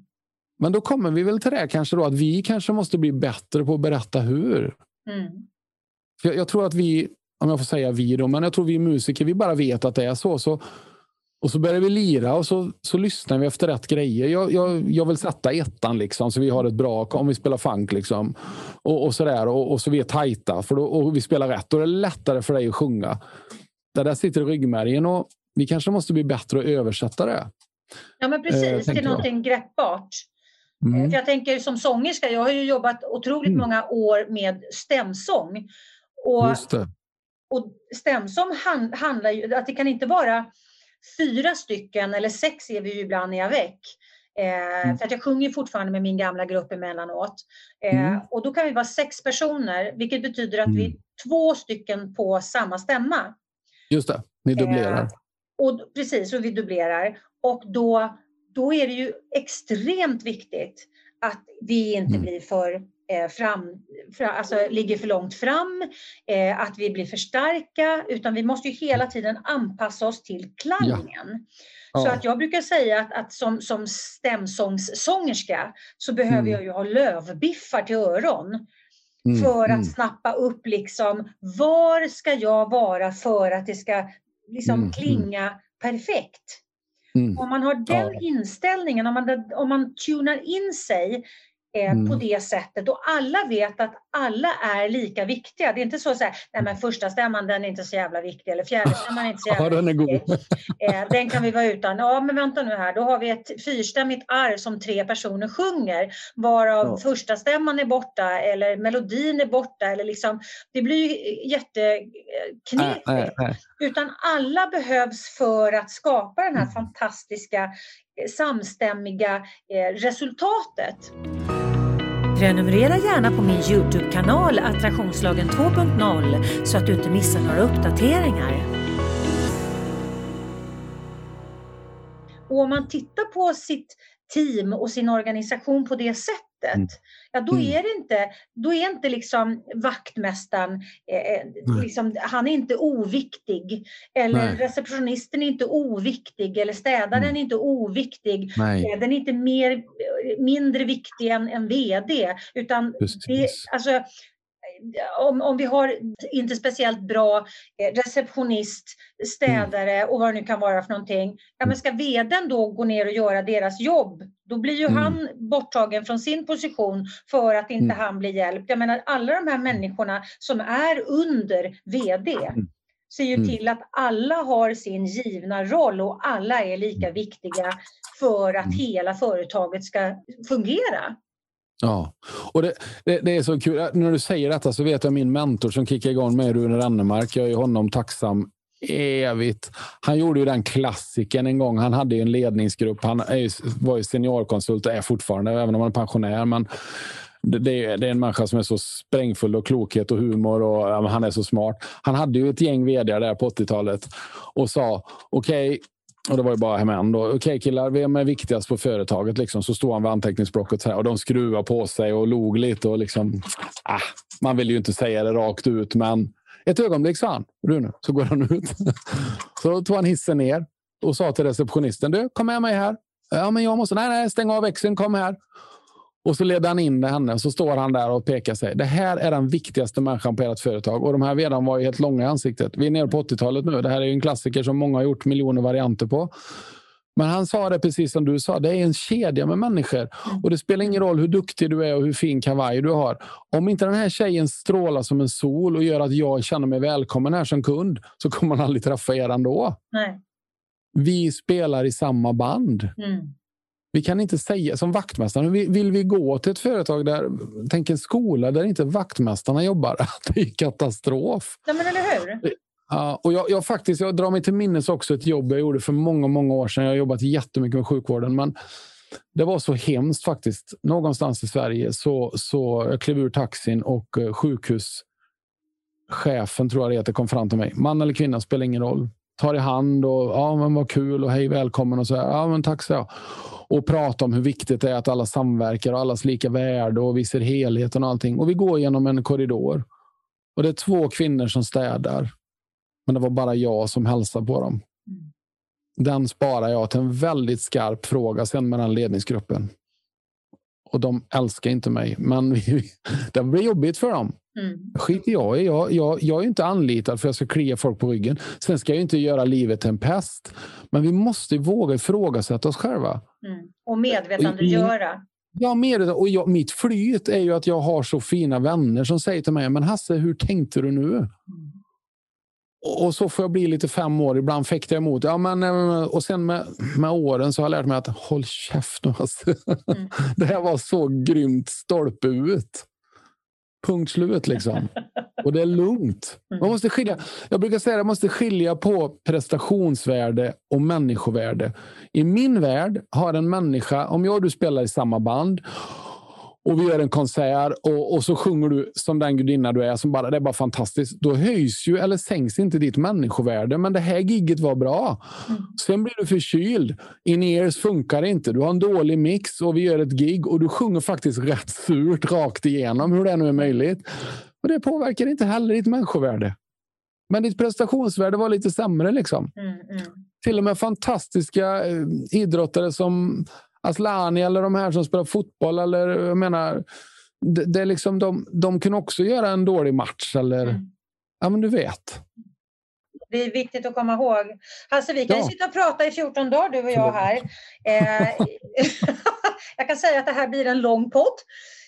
Men då kommer vi väl till det kanske då att vi kanske måste bli bättre på att berätta hur. Mm. För jag, jag, tror att vi, om jag får säga vi då, men jag tror vi musiker, vi bara vet att det är så. så och så börjar vi lira och så, så lyssnar vi efter rätt grejer. Jag, jag, jag vill sätta ettan liksom, så vi har ett bra, om vi spelar funk liksom. Och, och så där, och, och, så vi är tajta för då, och vi spelar rätt. Då är det lättare för dig att sjunga. Det där sitter i ryggmärgen och vi kanske måste bli bättre att översätta det. Ja men precis, eh, till någonting greppbart. Mm. För jag tänker som sångerska, jag har ju jobbat otroligt mm. många år med stämsång. Och, och stämsång hand, handlar ju, att det kan inte vara fyra stycken, eller sex är vi ju ibland i avec. Eh, mm. För att jag sjunger fortfarande med min gamla grupp emellanåt. Eh, mm. Och då kan vi vara sex personer, vilket betyder att mm. vi är två stycken på samma stämma. Just det, ni dubblerar. Eh, och, precis, och vi dubblerar. Och då, då är det ju extremt viktigt att vi inte mm. blir för fram, för, alltså ligger för långt fram, eh, att vi blir för starka, utan vi måste ju hela tiden anpassa oss till klangen. Ja. Så att jag brukar säga att, att som, som stämsångssångerska så behöver mm. jag ju ha lövbiffar till öron. Mm, för att mm. snappa upp liksom, var ska jag vara för att det ska liksom mm, mm. klinga perfekt? Om man har den ja. inställningen, om man, om man tunar in sig eh, mm. på det sättet. Och alla vet att alla är lika viktiga. Det är inte så att nej men första stämman den är inte så jävla viktig eller fjärde (laughs) stämman är inte så jävla ja, den är viktig. God. Eh, den kan vi vara utan. Ja men vänta nu här, då har vi ett fyrstämmigt arv som tre personer sjunger varav ja. första stämman är borta eller melodin är borta eller liksom det blir ju jätteknepigt. Äh, äh, äh. Utan alla behövs för att skapa det här mm. fantastiska eh, samstämmiga eh, resultatet. Prenumerera gärna på min Youtube-kanal Attraktionslagen 2.0 så att du inte missar några uppdateringar. Och om man tittar på sitt team och sin organisation på det sättet mm. ja då mm. är det inte, då är inte liksom vaktmästaren, eh, eh liksom, han är inte oviktig. Eller Nej. receptionisten är inte oviktig eller städaren mm. är inte oviktig. Nej. Den är inte mer, mindre viktig än en VD. Utan det, alltså, om, om vi har inte speciellt bra eh, receptionist, städare och vad det nu kan vara för någonting. Ja, men ska vdn då gå ner och göra deras jobb, då blir ju mm. han borttagen från sin position för att inte mm. han blir hjälpt. Jag menar alla de här människorna som är under vd mm. ser ju mm. till att alla har sin givna roll och alla är lika viktiga för att mm. hela företaget ska fungera. Ja, och det, det, det, är så kul. Äh, när du säger detta så vet jag min mentor som kickade igång med Rune Rannemark. Jag är honom tacksam evigt. Han gjorde ju den klassiken en gång. Han hade en ledningsgrupp. Han är, var ju seniorkonsult och är fortfarande, även om han är pensionär. Men det, det, är en människa som är så sprängfull av klokhet och humor och ja, han är så smart. Han hade ju ett gäng vd där på 80-talet och sa okej, okay, och det var ju bara hem då. Okej killar, vem är viktigast på företaget? Liksom, så stod han vid anteckningsblocket och de skruvade på sig och log lite. Och liksom, ah, man vill ju inte säga det rakt ut, men ett ögonblick sa han, Rune, så går han ut. (laughs) så tog han hissen ner och sa till receptionisten, du kom med mig här. Ja, men jag måste, nej, nej, stäng av växeln, kom här. Och så leder han in henne så står han där och pekar sig. Det här är den viktigaste människan på ert företag. Och de här vdn var ju helt långa i ansiktet. Vi är nere på 80-talet nu. Det här är en klassiker som många har gjort miljoner varianter på. Men han sa det precis som du sa. Det är en kedja med människor. Mm. Och det spelar ingen roll hur duktig du är och hur fin kavaj du har. Om inte den här tjejen strålar som en sol och gör att jag känner mig välkommen här som kund så kommer man aldrig träffa er ändå. Nej. Vi spelar i samma band. Mm. Vi kan inte säga som vaktmästaren. Vill vi gå till ett företag där, tänk en skola där inte vaktmästarna jobbar. (laughs) Det är katastrof. Ja, men eller hur? Ja, och jag, jag, faktiskt, jag drar mig till minnes också ett jobb jag gjorde för många, många år sedan. Jag har jobbat jättemycket med sjukvården. Men det var så hemskt faktiskt. Någonstans i Sverige så, så jag klev ur taxin och eh, sjukhuschefen, tror jag det heter, kom fram till mig. Man eller kvinna spelar ingen roll. Tar i hand och ja, men vad kul och hej välkommen och så. Ja, men tack så jag och prata om hur viktigt det är att alla samverkar och allas lika värde och vi ser helheten och allting. Och vi går genom en korridor och det är två kvinnor som städar. Men det var bara jag som hälsade på dem. Mm. Den sparar jag till en väldigt skarp fråga sen med den ledningsgruppen. Och de älskar inte mig, men (laughs) det blir jobbigt för dem. Mm. skiter jag i. Jag, jag, jag är inte anlitad för att jag ska klia folk på ryggen. Sen ska jag inte göra livet till en pest. Men vi måste våga ifrågasätta oss själva. Mm. Och medvetandegöra. Ja, medveten. Och jag, mitt flyt är ju att jag har så fina vänner som säger till mig, men Hasse, hur tänkte du nu? Mm. Och så får jag bli lite fem år. Ibland fäktar jag emot. Ja, men, eh, och sen med, med åren så har jag lärt mig att håll käft nu. Alltså. Mm. (laughs) Det här var så grymt stolpe ut. Punkt slut liksom. Och det är lugnt. Man mm. måste skilja. Jag brukar säga att man måste skilja på prestationsvärde och människovärde. I min värld har en människa, om jag och du spelar i samma band och vi gör en konsert och, och så sjunger du som den gudinna du är. Som bara, det är bara fantastiskt. Då höjs ju eller sänks inte ditt människovärde. Men det här gigget var bra. Mm. Sen blir du förkyld. In-ears funkar inte. Du har en dålig mix och vi gör ett gig och du sjunger faktiskt rätt surt rakt igenom hur det nu är möjligt. Och det påverkar inte heller ditt människovärde. Men ditt prestationsvärde var lite sämre. Liksom. Mm, mm. Till och med fantastiska eh, idrottare som Aslani eller de här som spelar fotboll. Eller, jag menar, det, det är liksom, de, de kan också göra en dålig match. Eller, mm. Ja, men du vet. Det är viktigt att komma ihåg. Hasse, vi kan ja. sitta och prata i 14 dagar du och jag här. Eh, (laughs) jag kan säga att det här blir en lång podd.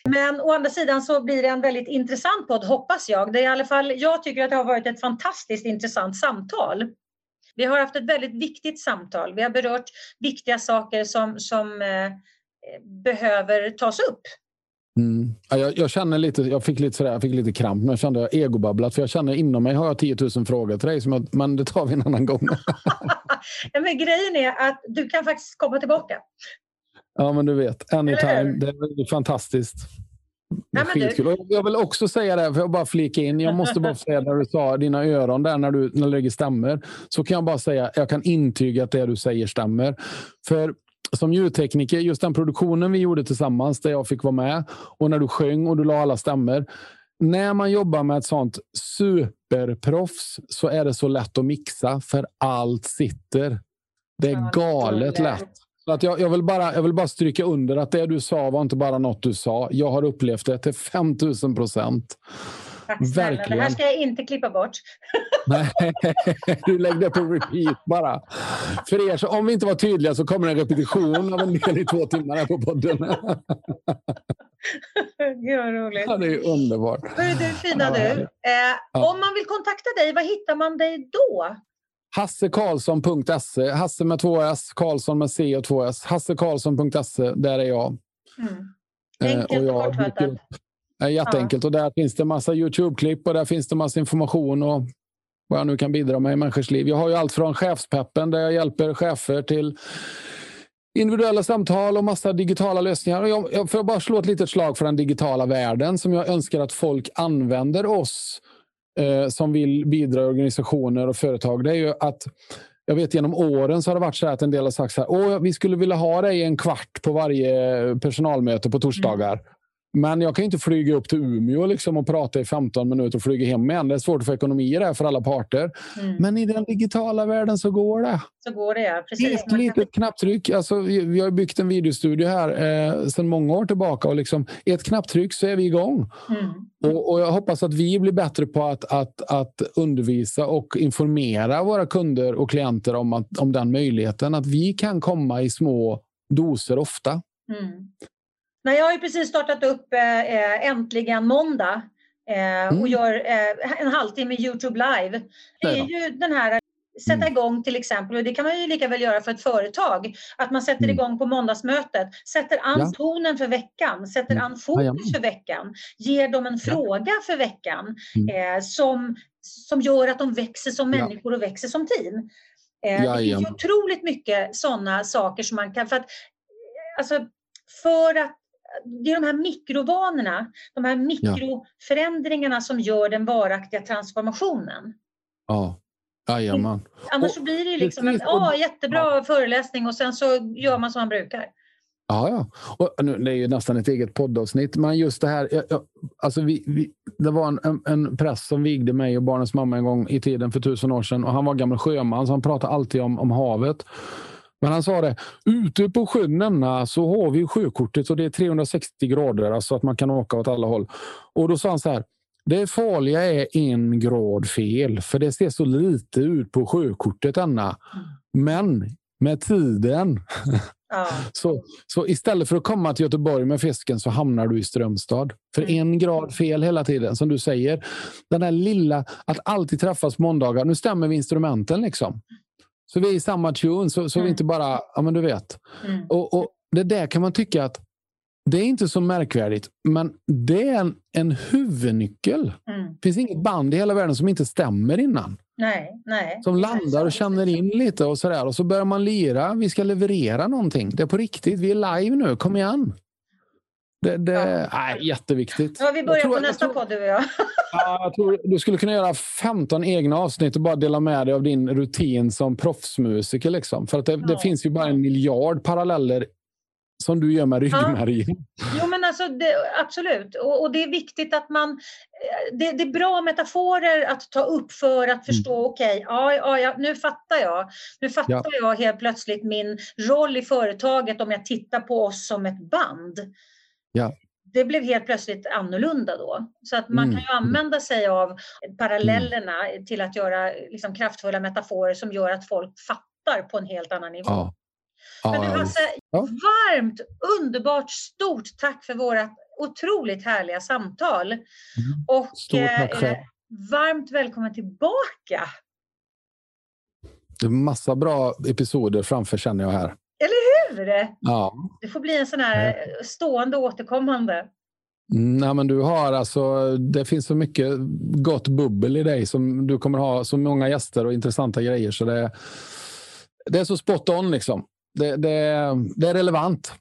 Men å andra sidan så blir det en väldigt intressant podd, hoppas jag. Det är i alla fall, jag tycker att det har varit ett fantastiskt intressant samtal. Vi har haft ett väldigt viktigt samtal. Vi har berört viktiga saker som, som eh, behöver tas upp. Mm. Ja, jag, jag, känner lite, jag fick lite, sådär, jag fick lite kramp, men jag kände egobabblat. För jag känner inom mig har jag 10 000 frågor till dig, jag, men det tar vi en annan gång. (laughs) ja, men grejen är att du kan faktiskt komma tillbaka. Ja, men du vet. Anytime. Det är fantastiskt. Nej. Jag vill också säga det, för jag bara flika in. Jag måste bara säga när du sa dina öron där när du, när du lägger stämmer. Så kan jag bara säga, jag kan intyga att det du säger stämmer. För som ljudtekniker, just den produktionen vi gjorde tillsammans där jag fick vara med och när du sjöng och du la alla stämmer. När man jobbar med ett sånt superproffs så är det så lätt att mixa för allt sitter. Det är galet lätt. Så att jag, jag, vill bara, jag vill bara stryka under att det du sa var inte bara något du sa. Jag har upplevt det till 5000 procent. Verkligen. Det här ska jag inte klippa bort. (laughs) Nej, du lägger det på repeat bara. För er, så om vi inte var tydliga så kommer en repetition av en del i två timmar här på podden. (laughs) Gud vad roligt. Ja, det är underbart. Hörru du, fina du. Eh, om man vill kontakta dig, var hittar man dig då? Hassekarlsson.se. Hasse med två S, Karlsson med C och två S. Hassekarlsson.se, där är jag. Mm. Enkelt och, jag och kortfattat. Jätteenkelt. Ja. Och där finns det massa Youtube-klipp och där finns det massa information och vad jag nu kan bidra med i människors liv. Jag har ju allt från chefspeppen där jag hjälper chefer till individuella samtal och massa digitala lösningar. Jag, jag får bara slå ett litet slag för den digitala världen som jag önskar att folk använder oss eh, som vill bidra i organisationer och företag. Det är ju att jag vet genom åren så har det varit så att en del har sagt så här, Åh, vi skulle vilja ha dig en kvart på varje personalmöte på torsdagar. Mm. Men jag kan inte flyga upp till Umeå liksom och prata i 15 minuter och flyga hem igen. Det är svårt få ekonomi det för alla parter. Mm. Men i den digitala världen så går det. Så går det, ja. Precis. Ett litet knapptryck. Alltså, vi har byggt en videostudio här eh, sedan många år tillbaka. Och liksom, ett knapptryck så är vi igång. Mm. Och, och, jag hoppas att vi blir bättre på att, att, att undervisa och informera våra kunder och klienter om, att, om den möjligheten. Att vi kan komma i små doser ofta. Mm. Nej, jag har ju precis startat upp eh, eh Äntligen måndag eh, och mm. gör eh, en halvtimme Youtube live. Det är ju den här sätta mm. igång till exempel, och det kan man ju lika väl göra för ett företag, att man sätter mm. igång på måndagsmötet, sätter an ja. tonen för veckan, sätter mm. an fokus för veckan, ger dem en ja. fråga för veckan mm. eh, som, som gör att de växer som människor och växer som team. Eh, det finns otroligt mycket sådana saker som man kan, för att, alltså, för att det är de här mikrovanorna, de här mikroförändringarna som gör den varaktiga transformationen. Ja. Jajamän. Annars så blir det liksom en oh, jättebra ja. föreläsning och sen så gör man som man brukar. Ja, ja. Och nu, det är ju nästan ett eget poddavsnitt, men just det här. Jag, alltså vi, vi, det var en, en, en präst som vigde mig och barnens mamma en gång i tiden för tusen år sedan. Och han var gammal sjöman, så han pratade alltid om, om havet. Men han sa det, ute på sjön så har vi sjökortet och det är 360 grader, alltså att man kan åka åt alla håll. Och då sa han så här, det farliga är en grad fel, för det ser så lite ut på sjökortet Anna. Men med tiden ja. (laughs) så, så istället för att komma till Göteborg med fisken så hamnar du i Strömstad. För mm. en grad fel hela tiden, som du säger. Den där lilla, att alltid träffas måndagar. Nu stämmer vi instrumenten liksom. Så vi är i samma tune, så, så mm. vi inte bara, ja men du vet. Mm. Och, och, Det där kan man tycka att det är inte så märkvärdigt, men det är en, en huvudnyckel. Mm. Det finns inget band i hela världen som inte stämmer innan. Nej, nej. Som landar och känner in lite och sådär. Och så börjar man lira. Vi ska leverera någonting. Det är på riktigt. Vi är live nu. Kom igen. Det, det är jätteviktigt. Ja, vi börjar på nästa jag tror- podd du och jag. (laughs) Ja, jag tror du skulle kunna göra 15 egna avsnitt och bara dela med dig av din rutin som proffsmusiker. Liksom. För att det, det Ja. finns ju bara en miljard paralleller som du gör med ryggmärgen. Jo men alltså det, absolut och, och det är viktigt att man eh, det, det är bra metaforer att ta upp för att förstå okej, ja, ja, ja, nu fattar jag. Nu fattar Ja. jag helt plötsligt min roll i företaget om jag tittar på oss som ett band. Ja. Det blev helt plötsligt annorlunda då. Så att man Mm. kan ju använda sig av parallellerna till att göra liksom, kraftfulla metaforer som gör att folk fattar på en helt annan nivå. Ja. Men du Hasse, Ja. varmt, underbart, stort tack för våra otroligt härliga samtal. Och Mm. Tack eh, varmt välkommen tillbaka. Det är massa bra episoder framför känner jag här. Hur? Ja. Det får bli en sån här eh, stående återkommande. Mm, Nej, men du har alltså, det finns så mycket gott bubbel i dig som du kommer ha så många gäster och intressanta grejer. Så det, det är så spot on liksom. Det, det, det är relevant.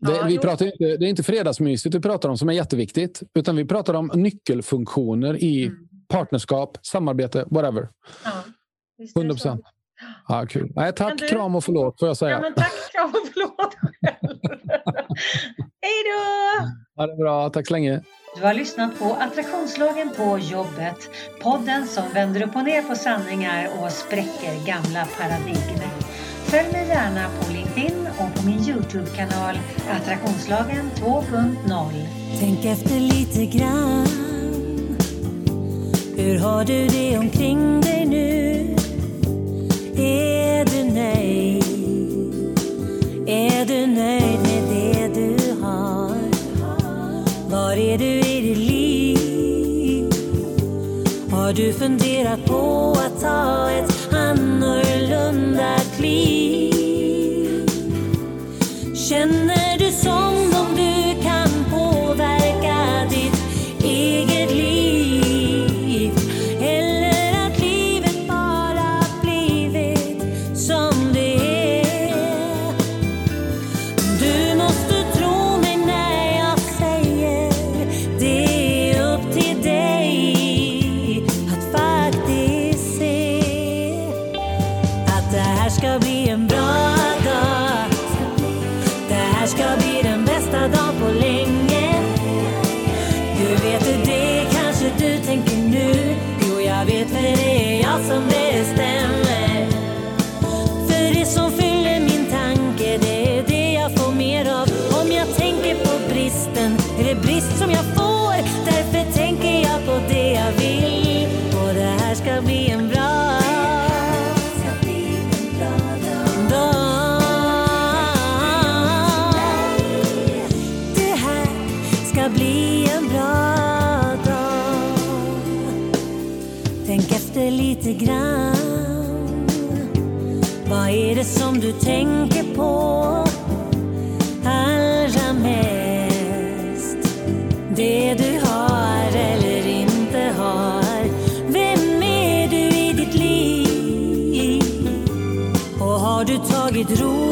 Det, Ja, vi jo. pratar inte, det är inte fredagsmysigt vi pratar om som är jätteviktigt. Utan vi pratar om nyckelfunktioner i Mm. partnerskap, samarbete, whatever. Ja, visst är det 100 så. procent. Ja, kul. Nej, tack, du- kram och förlåt får jag säga. Ja, men tack ska och förlåt. (laughs) Hej då! Ha det bra. Tack så länge. Du har lyssnat på Attraktionslagen på jobbet. Podden som vänder upp och ner på sanningar och spräcker gamla paradigmer. Följ mig gärna på LinkedIn och på min Youtube-kanal Attraktionslagen 2.0. Tänk efter lite grann Hur har du det omkring dig nu? Är du nöjd? Är du nöjd med det du har? Var är du i ditt liv? Har du funderat på att ta ett annorlunda kliv? Känner bli en bra dag. Tänk efter lite grann. Vad är det som du tänker på allra mest? Det du har eller inte har. Vem är du i ditt liv? Och har du tagit ro